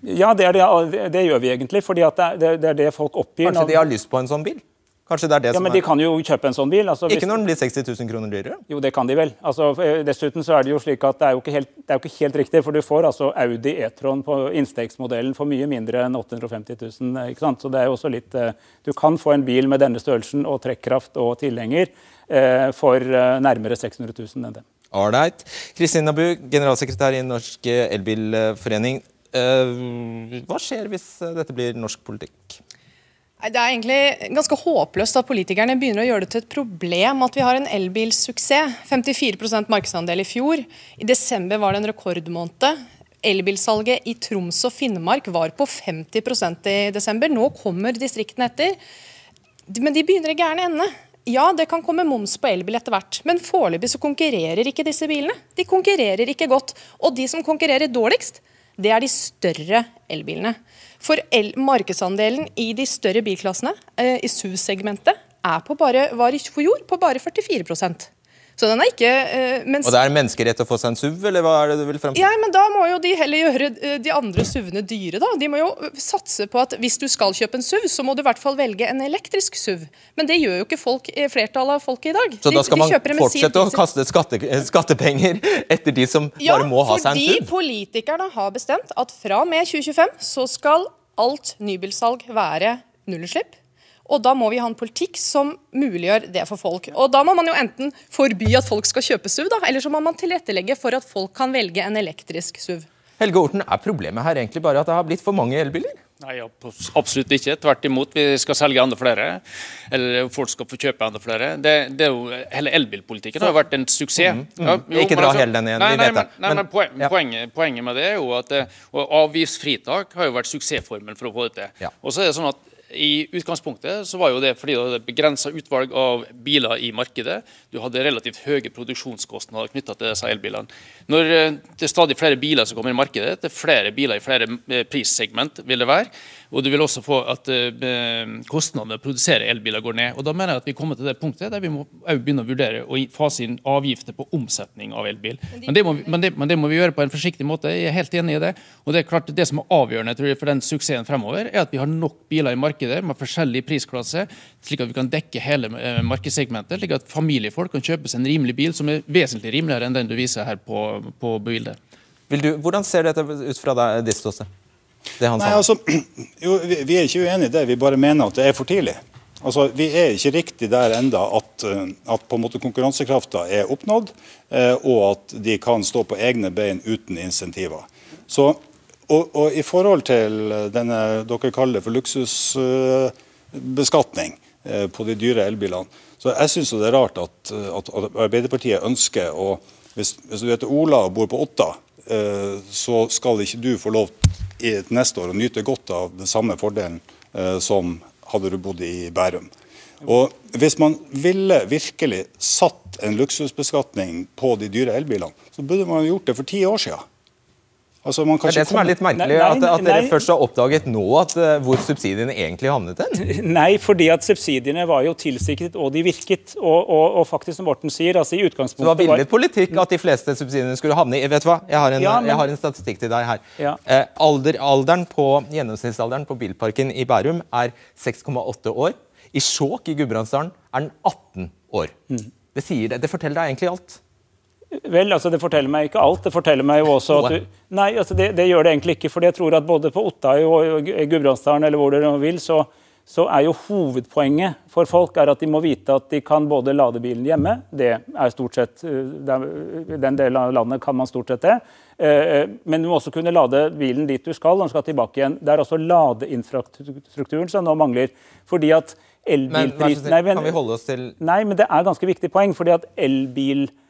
S8: Ja, det, det, det gjør vi egentlig. fordi det, det, er det folk oppgir.
S2: Kanskje de har lyst på en sånn bil? Kanskje det er det
S8: ja,
S2: som
S8: men De kan jo kjøpe en sånn bil.
S2: Altså, ikke når den blir 60 000 kroner dyrere?
S8: Jo, det kan de vel. Altså, eh, dessuten så er det jo slik at det er jo ikke helt, jo ikke helt riktig. For du får altså Audi E-tron på innstegsmodellen for mye mindre enn 850 000. Eh, ikke sant? Så det er jo også litt eh, Du kan få en bil med denne størrelsen og trekkraft og tilhenger eh, for nærmere 600 000 enn det.
S2: Ålreit. Kristin Nabu, generalsekretær i Norsk Elbilforening. Eh, hva skjer hvis dette blir norsk politikk?
S9: Det er egentlig ganske håpløst at politikerne begynner å gjøre det til et problem at vi har en elbilsuksess. 54% markedsandel i fjor. I desember var det en rekordmåned. Elbilsalget i Troms og Finnmark var på 50% i desember. Nå kommer distriktene etter. Men de begynner i gærne ende. Ja, det kan komme moms på elbil etter hvert, men foreløpig så konkurrerer ikke disse bilene. De konkurrerer ikke godt. Og de som konkurrerer dårligst, det er de større elbilene. For markedsandelen i de større bilklassene, eh, i SUV-segmentet, var i fjor på bare 44 så den er ikke uh,
S2: mens... Og det er menneskerett å få seg en SUV, eller hva er det du vil frem til?
S9: Ja, men Da må jo de heller gjøre uh, de andre SUV-ene dyre, da. De må jo satse på at hvis du skal kjøpe en SUV, så må du i hvert fall velge en elektrisk SUV. Men det gjør jo ikke folk, flertallet av folket i dag.
S2: Så da skal man fortsette å kaste skatte, skattepenger [laughs] etter de som ja, bare må ha seg en SUV?
S9: Ja, fordi politikerne har bestemt at fra og med 2025 så skal alt nybilsalg være nullutslipp. Og da må vi ha en politikk som muliggjør det for folk. Og da må man jo enten forby at folk skal kjøpe SUV, da, eller så må man tilrettelegge for at folk kan velge en elektrisk SUV.
S2: Helge Orten, Er problemet her egentlig bare at det har blitt for mange elbiler?
S10: Nei, absolutt ikke. Tvert imot. Vi skal selge enda flere. Eller folk skal få kjøpe enda flere. Det, det er jo, hele elbilpolitikken har jo vært en suksess. Mm,
S2: mm. Ja, jo, ikke dra altså, hele den igjen,
S10: nei, nei, men, nei, men poen, ja. poenget, poenget, med det er jo at avgiftsfritak har jo vært suksessformelen for å få det til. Ja. Og så er det sånn at i utgangspunktet så var jo det fordi du hadde begrensa utvalg av biler i markedet. Du hadde relativt høye produksjonskostnader knytta til disse elbilene. Når eh, det er stadig flere biler som kommer i markedet, det er flere biler i flere eh, prissegment vil det være, og du vil også få at eh, kostnadene med å produsere elbiler går ned. Og Da mener jeg at vi kommer til det punktet der vi må begynne å vurdere å fase inn avgifter på omsetning av elbil. Men det, må, men, det, men det, må, vi gjøre på en forsiktig måte. Jeg er helt enig i det. Og det er klart det som er avgjørende tror jeg, for den suksessen fremover, er at vi har nok biler i markedet markedet med forskjellig prisklasse, slik at vi kan dekke hele eh, markedssegmentet. Slik at familiefolk kan kjøpe seg en rimelig bil som er vesentlig rimeligere enn den du viser her på, på bildet.
S2: Du, hvordan ser dette ut fra deg, ditt ståsted?
S7: Nei, altså, [clears throat] jo, vi, er ikke uenig i det, vi bare mener at det er for tidlig. Altså, Vi er ikke riktig der enda at, eh, at på en måte konkurransekrafta er oppnådd, eh, og at de kan stå på egne bein uten insentiver. Så, og, og, I forhold til denne dere kaller det for luksusbeskatning eh, på de dyre elbilene, så jeg syns det er rart at, at, Arbeiderpartiet ønsker å hvis, hvis, du heter Ola og bor på Otta, så skal ikke du få lov i neste år og nyte godt av den samme fordelen eh, som hadde du bodd i Bærum. Og Hvis man ville virkelig satt en luksusbeskatning på de dyre elbilene, så burde man gjort det for ti år siden.
S2: Altså, det er det som er litt merkelig, nei, nei, at, dere først har oppdaget nå at, uh, hvor subsidiene egentlig havnet hen? [laughs]
S8: Nei, fordi at subsidiene var jo tilsiktet, og de virket. Og, og, og faktisk, som Morten sier, altså i utgangspunktet
S2: det var villet politikk at de fleste subsidiene skulle havne i Vet du hva, jeg har en, ja, men... jeg har en statistikk til deg her. Ja. Eh, alder, alderen på, Gjennomsnittsalderen på bilparken i Bærum er 6,8 år. I Skjåk i Gudbrandsdalen er den 18 år. Mm. Det, sier, det, det forteller deg egentlig alt.
S8: Vel, altså Det forteller meg ikke alt. Det forteller meg jo også at du, Nei, altså det, det, gjør det egentlig ikke. fordi jeg tror at både på Ottai og Gudbrandsdalen eller hvor dere vil, så, så, er jo hovedpoenget for folk er at de må vite at de kan både lade bilen hjemme. Det er stort sett, I Den delen av landet kan man stort sett det. Eh, men du må også kunne lade bilen dit du skal når du skal tilbake igjen. Det er også ladeinfrastrukturen som nå mangler. fordi at elbilprisen...
S2: Men, nei, kan vi holde oss til
S8: Nei, men det er ganske viktig poeng. fordi at elbil Eh,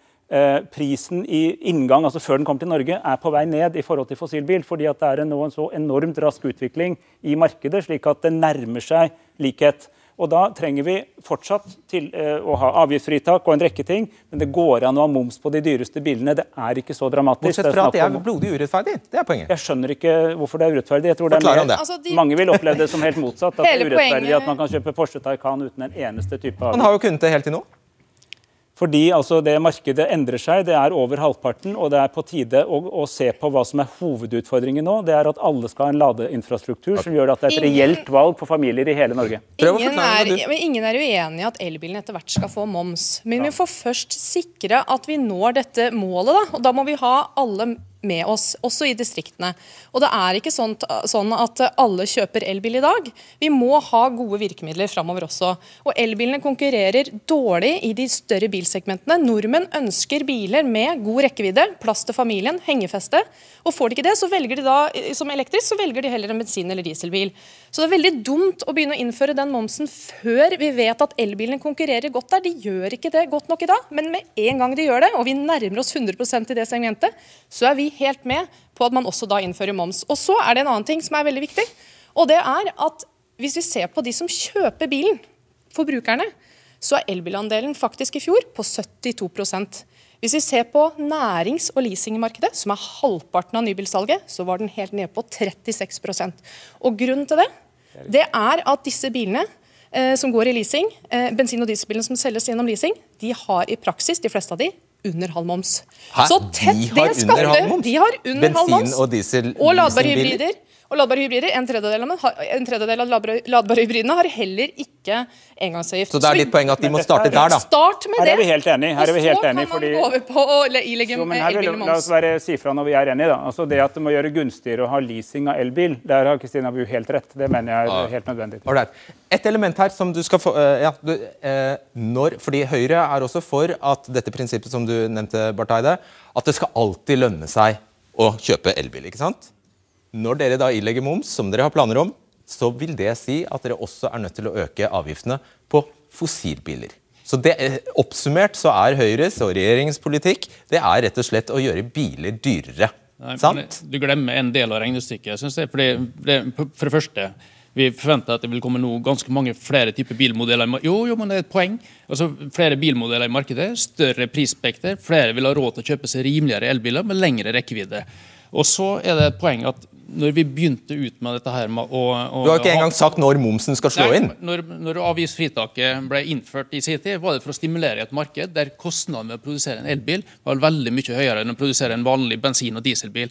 S8: prisen i inngang, altså før den kommer til Norge, er på vei ned i forhold til fossilbil. fordi at det er nå en så enormt rask utvikling i markedet, slik at det nærmer seg likhet. Og Da trenger vi fortsatt til, uh, å ha avgiftsfritak og en rekke ting, men det går an å ha moms på de dyreste bilene. Det er ikke så dramatisk.
S2: Bortsett fra at det er blodig urettferdig. Det er poenget.
S8: Jeg skjønner ikke hvorfor det er urettferdig. Jeg tror det er mer, altså, de... Mange vil oppleve det som helt motsatt. At det er urettferdig poenget... at man kan kjøpe Porsche Taycan uten en eneste type avgift.
S2: Man har jo kunnet det helt til nå.
S8: Fordi altså, det markedet endrer seg, det er over halvparten, og det er på tide å, å, se på hva som er hovedutfordringen nå. Det er at alle skal ha en ladeinfrastruktur som gjør at det er et ingen, reelt valg for familier i hele Norge.
S9: Ingen er, ingen er uenig i at elbilen etter hvert skal få moms. Men vi får først sikre at vi når dette målet. Da, og da må vi ha alle med oss, også i distriktene. Og det er ikke sånn, sånn, at alle kjøper elbil i dag. Vi må ha gode virkemidler framover også. Og elbilene konkurrerer dårlig i de større bilsegmentene. Nordmenn ønsker biler med god rekkevidde, plass til familien, hengefeste. Og får de ikke det, så velger de da, som elektrisk, så velger de heller en bensin- eller dieselbil. Så det er veldig dumt å begynne å innføre den momsen før vi vet at elbilene konkurrerer godt der. De gjør ikke det godt nok i dag, men med en gang de gjør det, og vi nærmer oss 100% i det segmentet, så er vi helt med på at man også da innfører moms. Og så er det en annen ting som er veldig viktig. Og det er at hvis vi ser på de som kjøper bilen, forbrukerne, så er elbilandelen faktisk i fjor på 72 Hvis vi ser på nærings- og leasingmarkedet, som er halvparten av nybilsalget, så var den helt nede på 36% Og Grunnen til det det er at disse bilene eh, som går i leasing, eh, bensin- og dieselbilene som selges gjennom leasing, de har i praksis, de fleste av de, under halv moms.
S2: Hæ? Så tett de har det halv?
S9: De har under
S2: Bensin
S9: halv moms.
S2: og diesel
S9: Og ladbare hybrider. Og ladbare hybrider, En tredjedel av, en tredjedel av ladbare hybridene har heller ikke engangsavgift.
S2: Så det er ditt poeng at de må starte der, da?
S9: Start med
S8: det. Her er vi helt enige. Her er vi helt enige,
S9: og så kan man gå over på å ilegge elbil moms.
S8: La oss være, si fra når vi er enige. da. Altså Det at det må gjøre gunstigere å ha leasing av elbil, der har Kristina Bu helt rett. Det mener jeg er helt nødvendig.
S2: Alright. Et element her som du skal få uh, ja, du, uh, når, fordi Høyre er også for at dette prinsippet som du nevnte, Barth Eide, at det skal alltid lønne seg å kjøpe elbil. ikke sant? Når dere da ilegger moms, som dere har planer om, så vil det si at dere også er nødt til å øke avgiftene på fossilbiler. Så det, eh, Oppsummert så er Høyres og regjeringens politikk det er rett og slett å gjøre biler dyrere. Nei, sant?
S10: Du glemmer en del av regnestykket. synes jeg. Fordi det, for det første, vi forventer at det vil komme nå ganske mange flere typer bilmodeller. Jo, jo, men det er et poeng. Altså, Flere bilmodeller i markedet, større prisspekter. Flere vil ha råd til å kjøpe seg rimeligere elbiler med lengre rekkevidde. Og så er det et poeng at når vi begynte ut med dette her med å, å
S2: Du har ikke engang sagt når momsen skal slå inn.
S10: Når, når avgiftsfritaket ble innført i sin tid, var det for å stimulere et marked der kostnaden ved å produsere en elbil var veldig mye høyere enn å produsere en vanlig bensin- og dieselbil.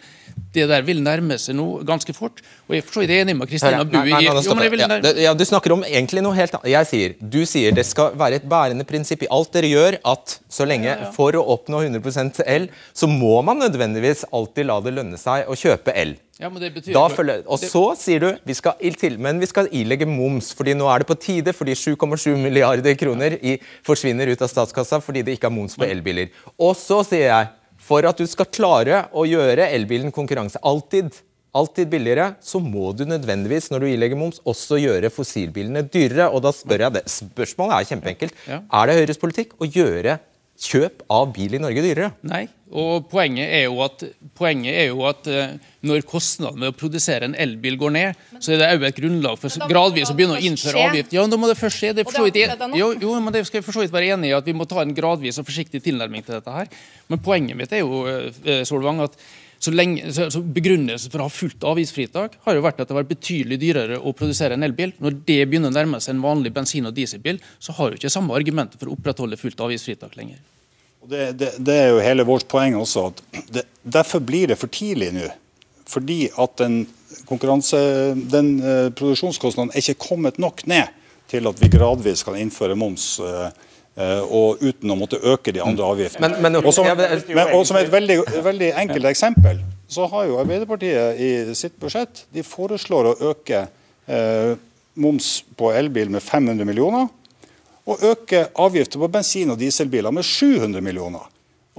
S10: Det der vil nærme seg nå ganske fort. Og jeg forstår det enig med Kristina Bu i
S2: ja, ja, Du snakker om egentlig noe helt annet. Jeg sier, Du sier det skal være et bærende prinsipp i alt dere gjør, at så lenge for å oppnå 100% el, så må man nødvendigvis alltid la det lønne seg å kjøpe el.
S10: Ja, men det betyr...
S2: Følger, og så sier du vi skal til, men vi skal ilegge moms, fordi nå er det på tide fordi 7,7 milliarder kroner i, forsvinner ut av statskassa fordi det ikke er moms på elbiler. Og så sier jeg for at du skal klare å gjøre elbilen konkurranse alltid, alltid billigere, så må du nødvendigvis når du ilegger moms, også gjøre fossilbilene dyrere. Og da spør jeg det. Spørsmålet er kjempeenkelt. Er det Høyres politikk å gjøre kjøp av bil i Norge dyrere?
S10: Nei, og poenget er jo at, er jo at uh, når kostnaden med å produsere en elbil går ned, så er det òg et grunnlag for gradvis å begynne å innføre avgift. Ja, da må det først skje. Det vidt, jo, jo, men det skal jeg for så vidt være enig i at vi må ta en gradvis og forsiktig tilnærming til dette her. Men poenget mitt er jo, uh, Solvang, at så, lenge, så, så Begrunnelsen for å ha fullt avgiftsfritak har jo vært at det har vært betydelig dyrere å produsere en elbil. Når det begynner å nærme seg en vanlig bensin- og dieselbil, så har jo ikke samme argumentet for å opprettholde fullt avgiftsfritak lenger.
S7: Det, det, det, er jo hele vårt poeng også. at det, Derfor blir det for tidlig nå. Fordi at den, den uh, produksjonskostnaden er ikke kommet nok ned til at vi gradvis kan innføre moms. Uh, og uten å måtte øke de andre avgiftene. Men, men, og, som, men, og som et veldig, veldig, enkelt eksempel, så har jo Arbeiderpartiet i sitt budsjett de foreslår å øke eh, moms på elbil med 500 millioner. Og øke avgifter på bensin- og dieselbiler med 700 millioner.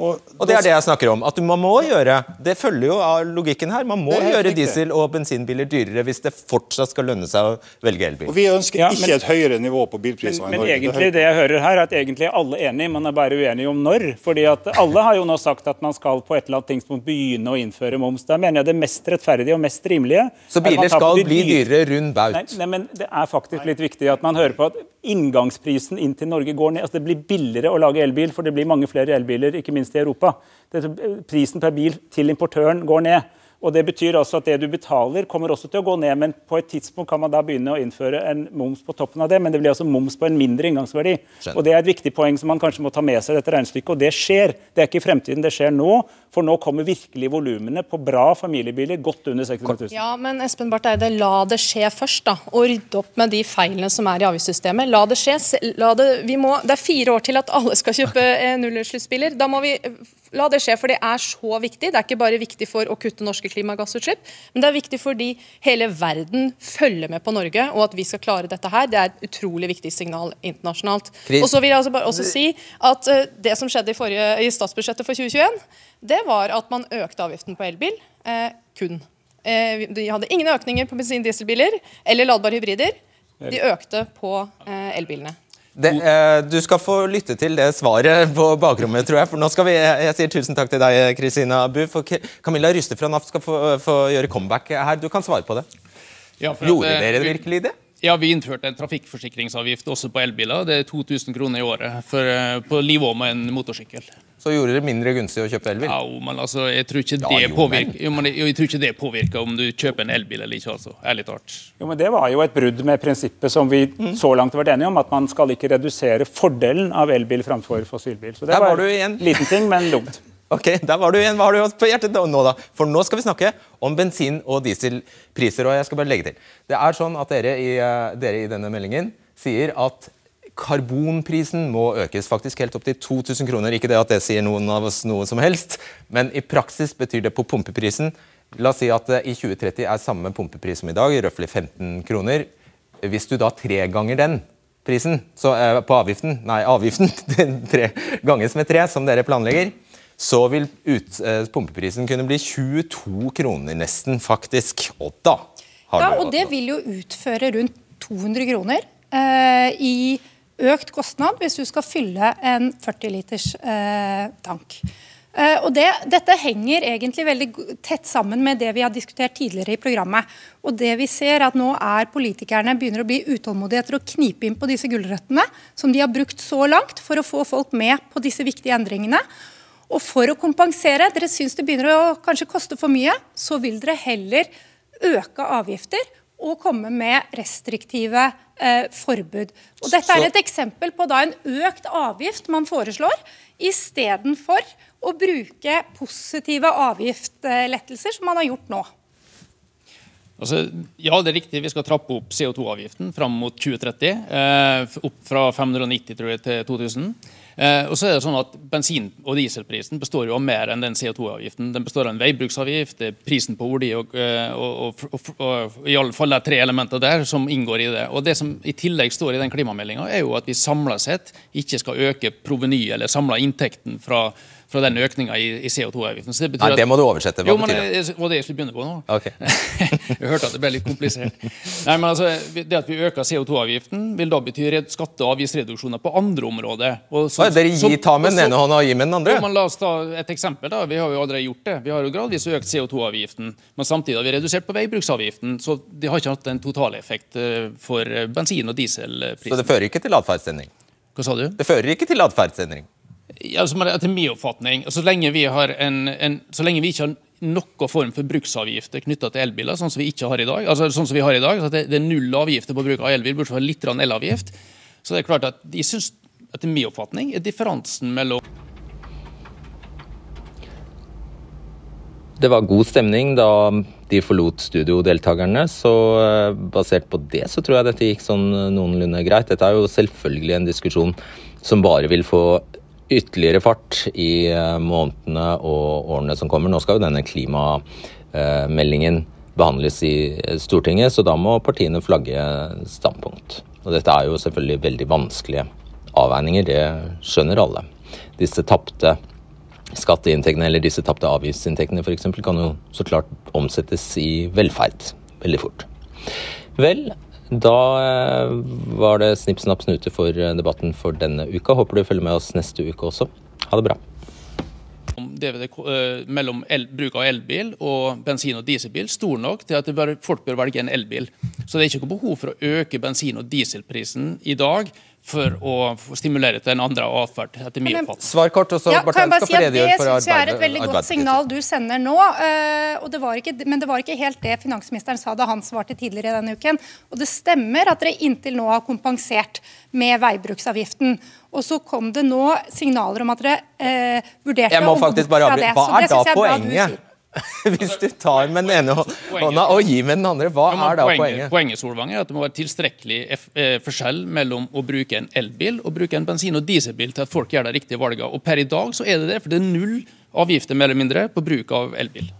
S2: Og, og, Det er det jeg snakker om. at Man må gjøre det følger jo av logikken her, man må gjøre riktig. diesel- og bensinbiler dyrere hvis det fortsatt skal lønne seg å velge elbil.
S7: Og Vi ønsker ja, men, ikke et høyere nivå på bilpriser
S8: men, men egentlig det jeg hører her er at egentlig er alle enige, man er bare uenige om når. fordi at Alle har jo nå sagt at man skal på et eller annet tidspunkt begynne å innføre moms. Da mener jeg det mest rettferdige og mest rimelige
S2: Så biler skal bli dyrere rund baut?
S8: Nei, nei, men det er faktisk litt viktig at man hører på at inngangsprisen inn til Norge går ned. Altså Det blir billigere å lage elbil, for det blir mange flere elbiler, ikke minst i Europa. Prisen per bil til importøren går ned. Og Det betyr altså at det du betaler, kommer også til å gå ned. Men på et tidspunkt kan man da begynne å innføre en moms på toppen av det. Men det blir altså moms på en mindre inngangsverdi. Skjønner. Og Det er et viktig poeng som man kanskje må ta med seg dette regnestykket. Og det skjer. Det er ikke i fremtiden, det skjer nå. For nå kommer virkelig volumene på bra familiebiler godt under 600 000.
S9: Ja, men Espen Barth Eide, la det skje først, da. Og rydde opp med de feilene som er i avgiftssystemet. La det skje. La det, må, det er fire år til at alle skal kjøpe eh, nullutslippsbiler. Da må vi La det skje, for det er så viktig. Det er ikke bare viktig for å kutte norske klimagassutslipp, men det er viktig fordi hele verden følger med på Norge, og at vi skal klare dette her. Det er et utrolig viktig signal internasjonalt. Og så vil jeg altså bare også si at uh, Det som skjedde i, forrige, i statsbudsjettet for 2021, det var at man økte avgiften på elbil. Uh, kun. Uh, de hadde ingen økninger på bensin- og dieselbiler eller ladbare hybrider. De økte på elbilene.
S2: Det, eh, du skal få lytte til det svaret på bakrommet, tror jeg. For nå skal vi, Jeg sier tusen takk til deg, Kristina Bu. For Camilla Ryste fra NAF skal få, få, gjøre comeback her. Du kan svare på det. Ja, Gjorde at, dere virkelig det?
S10: Ja, Vi innførte en trafikkforsikringsavgift også på elbiler. Det er 2000 kroner i året for, eh, på nivå med en motorsykkel.
S2: Så gjorde det mindre gunstig å kjøpe elbil?
S10: Ja, men altså, jeg tror ikke det, ja, påvirker, jo, men jeg, jeg tror ikke det påvirker om du kjøper en elbil eller ikke. altså, ærlig talt.
S8: Jo, men Det var jo et brudd med prinsippet som vi mm. så langt har vært enige om, at man skal ikke redusere fordelen av elbil framfor fossilbil. Så det Der var, var en liten ting, men dumt. [laughs]
S2: Ok, der var du igjen. Hva har du på hjertet nå, da? For nå skal vi snakke om bensin- og dieselpriser. og jeg skal bare legge til. Det er sånn at dere i, eh, dere i denne meldingen sier at karbonprisen må økes. Faktisk helt opp til 2000 kroner. Ikke det at det sier noen av oss noe som helst, men i praksis betyr det på pumpeprisen. La oss si at det i 2030 er samme pumpepris som i dag, røftlig 15 kroner. Hvis du da tre ganger den prisen så, eh, på avgiften, nei, avgiften [laughs] tre ganger med tre, som dere planlegger, så vil ut, eh, pumpeprisen kunne bli 22 kroner nesten, faktisk. Og da har
S6: ja, Og det vil jo utføre rundt 200 kroner eh, i økt kostnad hvis du skal fylle en 40 liters eh, tank. Eh, og det, Dette henger egentlig veldig tett sammen med det vi har diskutert tidligere i programmet. Og det vi ser at Nå er politikerne begynner å bli utålmodige etter å knipe inn på disse gulrøttene som de har brukt så langt for å få folk med på disse viktige endringene. Og for å kompensere, dere syns det begynner å kanskje koste for mye, så vil dere heller øke avgifter og komme med restriktive eh, forbud. Og Dette er et eksempel på da en økt avgift man foreslår, istedenfor å bruke positive avgiftslettelser, som man har gjort nå.
S10: Altså, ja, det er riktig. Vi skal trappe opp CO2-avgiften fram mot 2030. Eh, opp fra 590 tror jeg, til 2000. Eh, og så er det sånn at Bensin- og dieselprisen består jo av mer enn den CO2-avgiften. Den består av en veibruksavgift, det er prisen på olje og, eh, og, og, og, i alle fall de tre elementer der som inngår i det. Og Det som i tillegg står i den klimameldinga, er jo at vi samla sett ikke skal øke provenyet eller samla inntekten fra fra den økninga i, i CO2-avgiften.
S2: Det Nei, det må du oversette. Hva
S10: jo, betyr det? Det var det jeg skulle begynne på nå.
S2: Okay. [laughs]
S10: jeg hørte at det ble litt komplisert. Nei, men altså, Det at vi øker CO2-avgiften, vil da bety skatte- og avgiftsreduksjoner på andre områder.
S2: Og så, Oi, dere gir ta med den ene hånda og gir med den andre?
S10: Ja, men La oss ta et eksempel. da. Vi har jo allerede gjort det. Vi har jo gradvis økt CO2-avgiften, men samtidig har vi redusert på veibruksavgiften. Så det har ikke hatt en totaleffekt eh, for bensin- og dieselprisen.
S2: Så det fører ikke til atferdsendring?
S10: Hva sa du?
S2: Det fører ikke til atferdsendring?
S10: altså, etter min oppfatning, så lenge, vi en, en, så lenge vi ikke har noen form for bruksavgifter knytta til elbiler, sånn som vi ikke har i dag, altså sånn som vi har i dag, så det, det er null avgifter på bruk av elbil, bortsett fra litt elavgift, så det er klart at de synes, etter min oppfatning er differansen mellom
S2: Det var god stemning da de forlot studiodeltakerne, så eh, basert på det så tror jeg dette gikk sånn noenlunde greit. Dette er jo selvfølgelig en diskusjon som bare vil få ytterligere fart i eh, månedene og årene som kommer. Nå skal jo denne klimameldingen behandles i Stortinget, så da må partiene flagge standpunkt. Og dette er jo selvfølgelig veldig vanskelige avveininger, det skjønner alle. Disse tapte skatteinntektene eller disse tapte avgiftsinntektene f.eks. kan jo så klart omsettes i velferd veldig fort. Vel, da eh, var det snipp, snapp, snute for eh, debatten for denne uka. Håper du følger med oss neste uke også. Ha det bra.
S10: DVD, eh, mellom el, bruk av elbil og bensin- og dieselbil stor nok til at bør, folk bør velge en elbil. Så det er ikke behov for å øke bensin- og dieselprisen i dag for å stimulere til en andre atferd. etter min oppfatning.
S2: Svar kort, og så ja, Bartheim skal si få redegjøre for
S6: Det syns jeg er et veldig godt signal du sender nå. Uh, det ikke, men det var ikke helt det finansministeren sa da han svarte tidligere denne uken. Og det stemmer at dere inntil nå har kompensert med veibruksavgiften. Og så kom det nå signaler om at dere uh, vurderte
S2: å gå bort fra det. Hva er da poenget? [laughs] Hvis du tar med den ene hånda og gir med den andre, hva er da poenget?
S10: Poenget Solvang, er at det må være tilstrekkelig eh, forskjell mellom å bruke en elbil og bruke en bensin- og dieselbil til at folk gjør de riktige valgene. Og per i dag så er det det, for det er null avgifter mer eller mindre på bruk av elbil.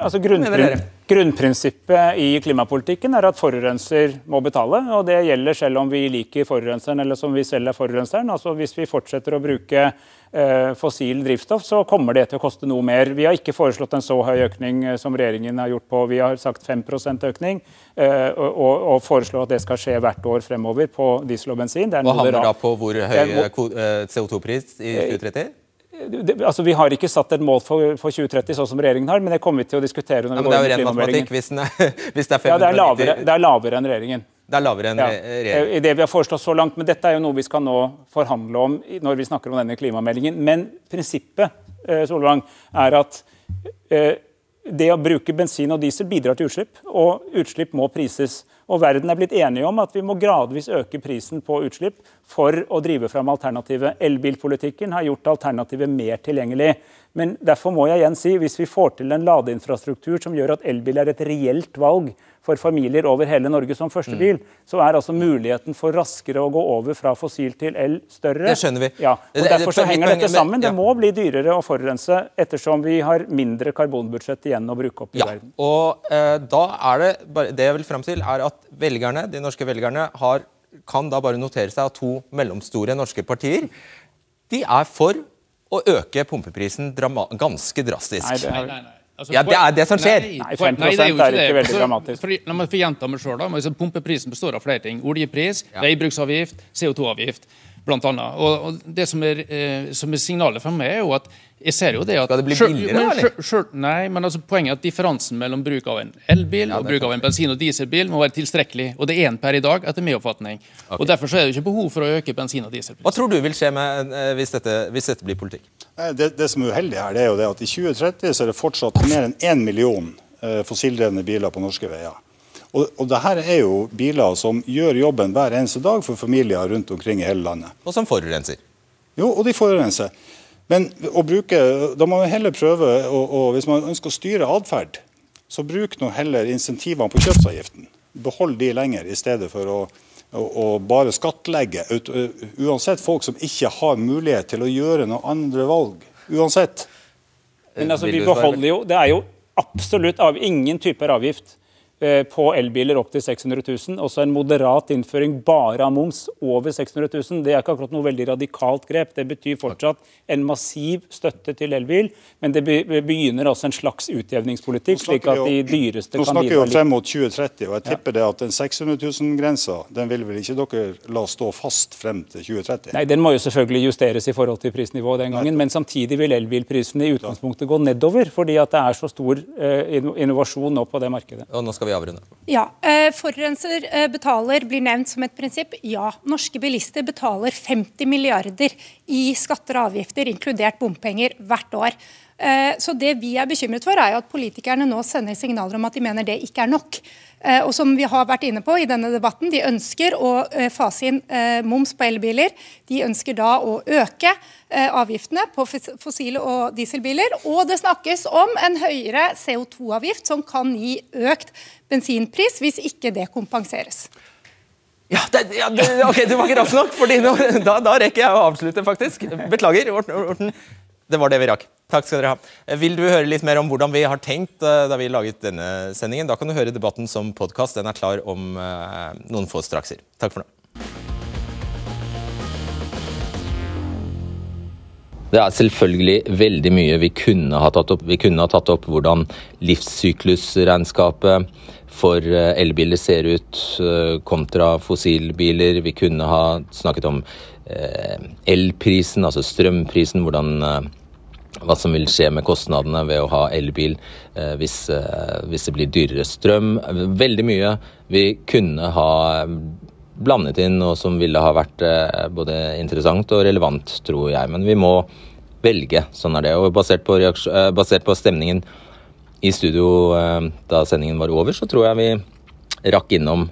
S8: Altså grunnprin grunnprinsippet i klimapolitikken er at forurenser må betale. og Det gjelder selv om vi liker forurenseren eller som vi selv er forurenseren. Altså Hvis vi fortsetter å bruke eh, fossil drivstoff, så kommer det til å koste noe mer. Vi har ikke foreslått en så høy økning eh, som regjeringen har gjort på. Vi har sagt 5 økning, eh, og, og, foreslår at det skal skje hvert år fremover på diesel og bensin.
S2: Hva handler da på hvor høy eh, CO2-pris i 2030?
S8: Det, altså, Vi har ikke satt et mål for, for, 2030, sånn som regjeringen har, men det kommer vi til å diskutere. når
S2: ja,
S8: vi går
S2: inn i klimameldingen. Hvis, [laughs] hvis det er 590
S8: ja, det er, lavere, det er lavere enn regjeringen.
S2: Det er lavere enn ja, regjeringen.
S8: I det vi har foreslått så langt, men Dette er jo noe vi skal nå forhandle om når vi snakker om denne klimameldingen. Men prinsippet eh, Solvang, er at eh, det å bruke bensin og diesel bidrar til utslipp, og utslipp må prises. Og Verden er blitt enige om at vi må gradvis øke prisen på utslipp for å drive fram alternativet. Elbilpolitikken har gjort alternativet mer tilgjengelig. Men derfor må jeg igjen si, hvis vi får til en ladeinfrastruktur som gjør at elbil er et reelt valg for familier over hele Norge som første bil, mm. så er altså muligheten for raskere å gå over fra fossil til el større.
S2: Det skjønner vi.
S8: Ja, og Derfor så henger dette sammen. Det må bli dyrere å forurense ettersom vi har mindre karbonbudsjett igjen å bruke opp i
S2: ja,
S8: verden.
S2: Og eh, da er det, det jeg vil fram til, er at velgerne, de norske velgerne har, kan da bare notere seg at to mellomstore norske partier de er for å øke pumpeprisen ganske drastisk.
S8: Nei, det er... nei, nei, nei.
S2: Altså, ja, Det er det som skjer.
S8: Nei, 5 nei, det er, jo ikke, er ikke veldig altså, dramatisk.
S10: For, la meg få gjenta meg selv, da. Altså, pumpeprisen består av flere ting. Oljepris, ja. veibruksavgift, CO2-avgift blant annet. Og, og det som er, eh, som er, signalet fra meg, er jo at jeg ser jo det at
S2: Skal det bli billigere, eller?
S10: Selv, nei, men altså, poenget er at differensen mellom bruk av en elbil ja, og bruk av en bensin- og dieselbil må være tilstrekkelig. Og det er én per i dag, etter min oppfatning. Okay. Og Derfor så er det ikke behov for å øke bensin- og dieselbil.
S2: Hva tror du vil skje med, eh, hvis, dette, hvis, dette, blir politikk?
S7: Det, det, som er uheldig her, det er jo det at i 2030 så er det fortsatt mer enn én million eh, fossildrevne biler på norske veier. Og, og det her er jo biler som gjør jobben hver eneste dag for familier rundt omkring i hele landet.
S11: Og som forurenser.
S7: Jo, og de forurenser. Men å bruke, da må man heller prøve, og, og hvis man ønsker å styre atferd, så bruk nå heller insentivene på kjøpsavgiften. Behold de lenger, i stedet for å, å, å bare skattlegge uansett folk som ikke har mulighet til å gjøre noen andre valg. Uansett.
S8: Men altså, vi beholder jo, Det er jo absolutt av ingen typer avgift på elbiler opp til 600 000. Også en moderat innføring bare av moms over 600 000. Det er ikke akkurat noe veldig radikalt grep. Det betyr fortsatt en massiv støtte til elbil, men det begynner altså en slags utjevningspolitikk, slik at de dyreste
S7: kan bidra litt. Nå snakker vi jo frem mot 2030, og jeg tipper det at den 600 000-grensa den vil vel ikke dere la stå fast frem til 2030?
S8: Nei, den må jo selvfølgelig justeres i forhold til prisnivået den gangen, men samtidig vil elbilprisene i utgangspunktet gå nedover, fordi at det er så stor eh, innovasjon nå på det markedet.
S11: Og nå skal vi vi avrunde.
S6: Ja, eh, Forurenser eh, betaler blir nevnt som et prinsipp. Ja, norske bilister betaler 50 milliarder i skatter og avgifter, inkludert bompenger, hvert år. Eh, så det vi er bekymret for, er jo at politikerne nå sender signaler om at de mener det ikke er nok. Eh, og som vi har vært inne på i denne debatten, De ønsker å eh, fase inn moms på elbiler. De ønsker da å øke avgiftene på fossile og dieselbiler. Og det snakkes om en høyere CO2-avgift som kan gi økt bensinpris hvis ikke det kompenseres.
S11: Ja, det, ja det, ok, Du var ikke rask nok, for da, da, rekker jeg å avslutte, faktisk. Beklager, Orten. Det var det vi rakk. Takk skal dere ha. Eh, vil du høre litt mer om hvordan vi har tenkt eh, da vi laget denne sendingen? Da kan du høre debatten som podkast. Den er klar om eh, noen få strakser. Takk for nå. Det er selvfølgelig veldig mye vi kunne ha tatt opp. Vi kunne ha tatt opp hvordan livssyklusregnskapet for elbiler ser ut kontra fossilbiler. Vi kunne ha snakket om elprisen, altså strømprisen, hvordan hva som vil skje med kostnadene ved å ha elbil eh, hvis, eh, hvis, det blir dyrere strøm. Veldig mye vi kunne ha blandet inn, og som ville ha vært eh, både interessant og relevant, tror jeg. Men vi må velge. Sånn er det. Og basert på, basert på stemningen i studio da sendingen var over, så tror jeg vi rakk innom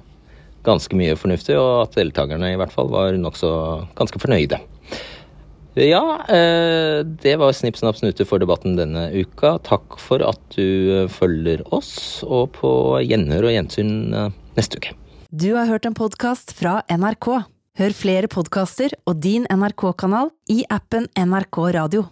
S11: ganske mye fornuftig, og at deltakerne i hvert fall var nokså ganske fornøyde. Ja, eh, det var Snipp, snapp, snute for debatten denne uka. Takk for at du eh, følger oss, og på gjenhør og gjensyn eh, neste uke.
S1: Du har hørt en podkast fra NRK. Hør flere podkaster og din NRK-kanal i appen NRK Radio.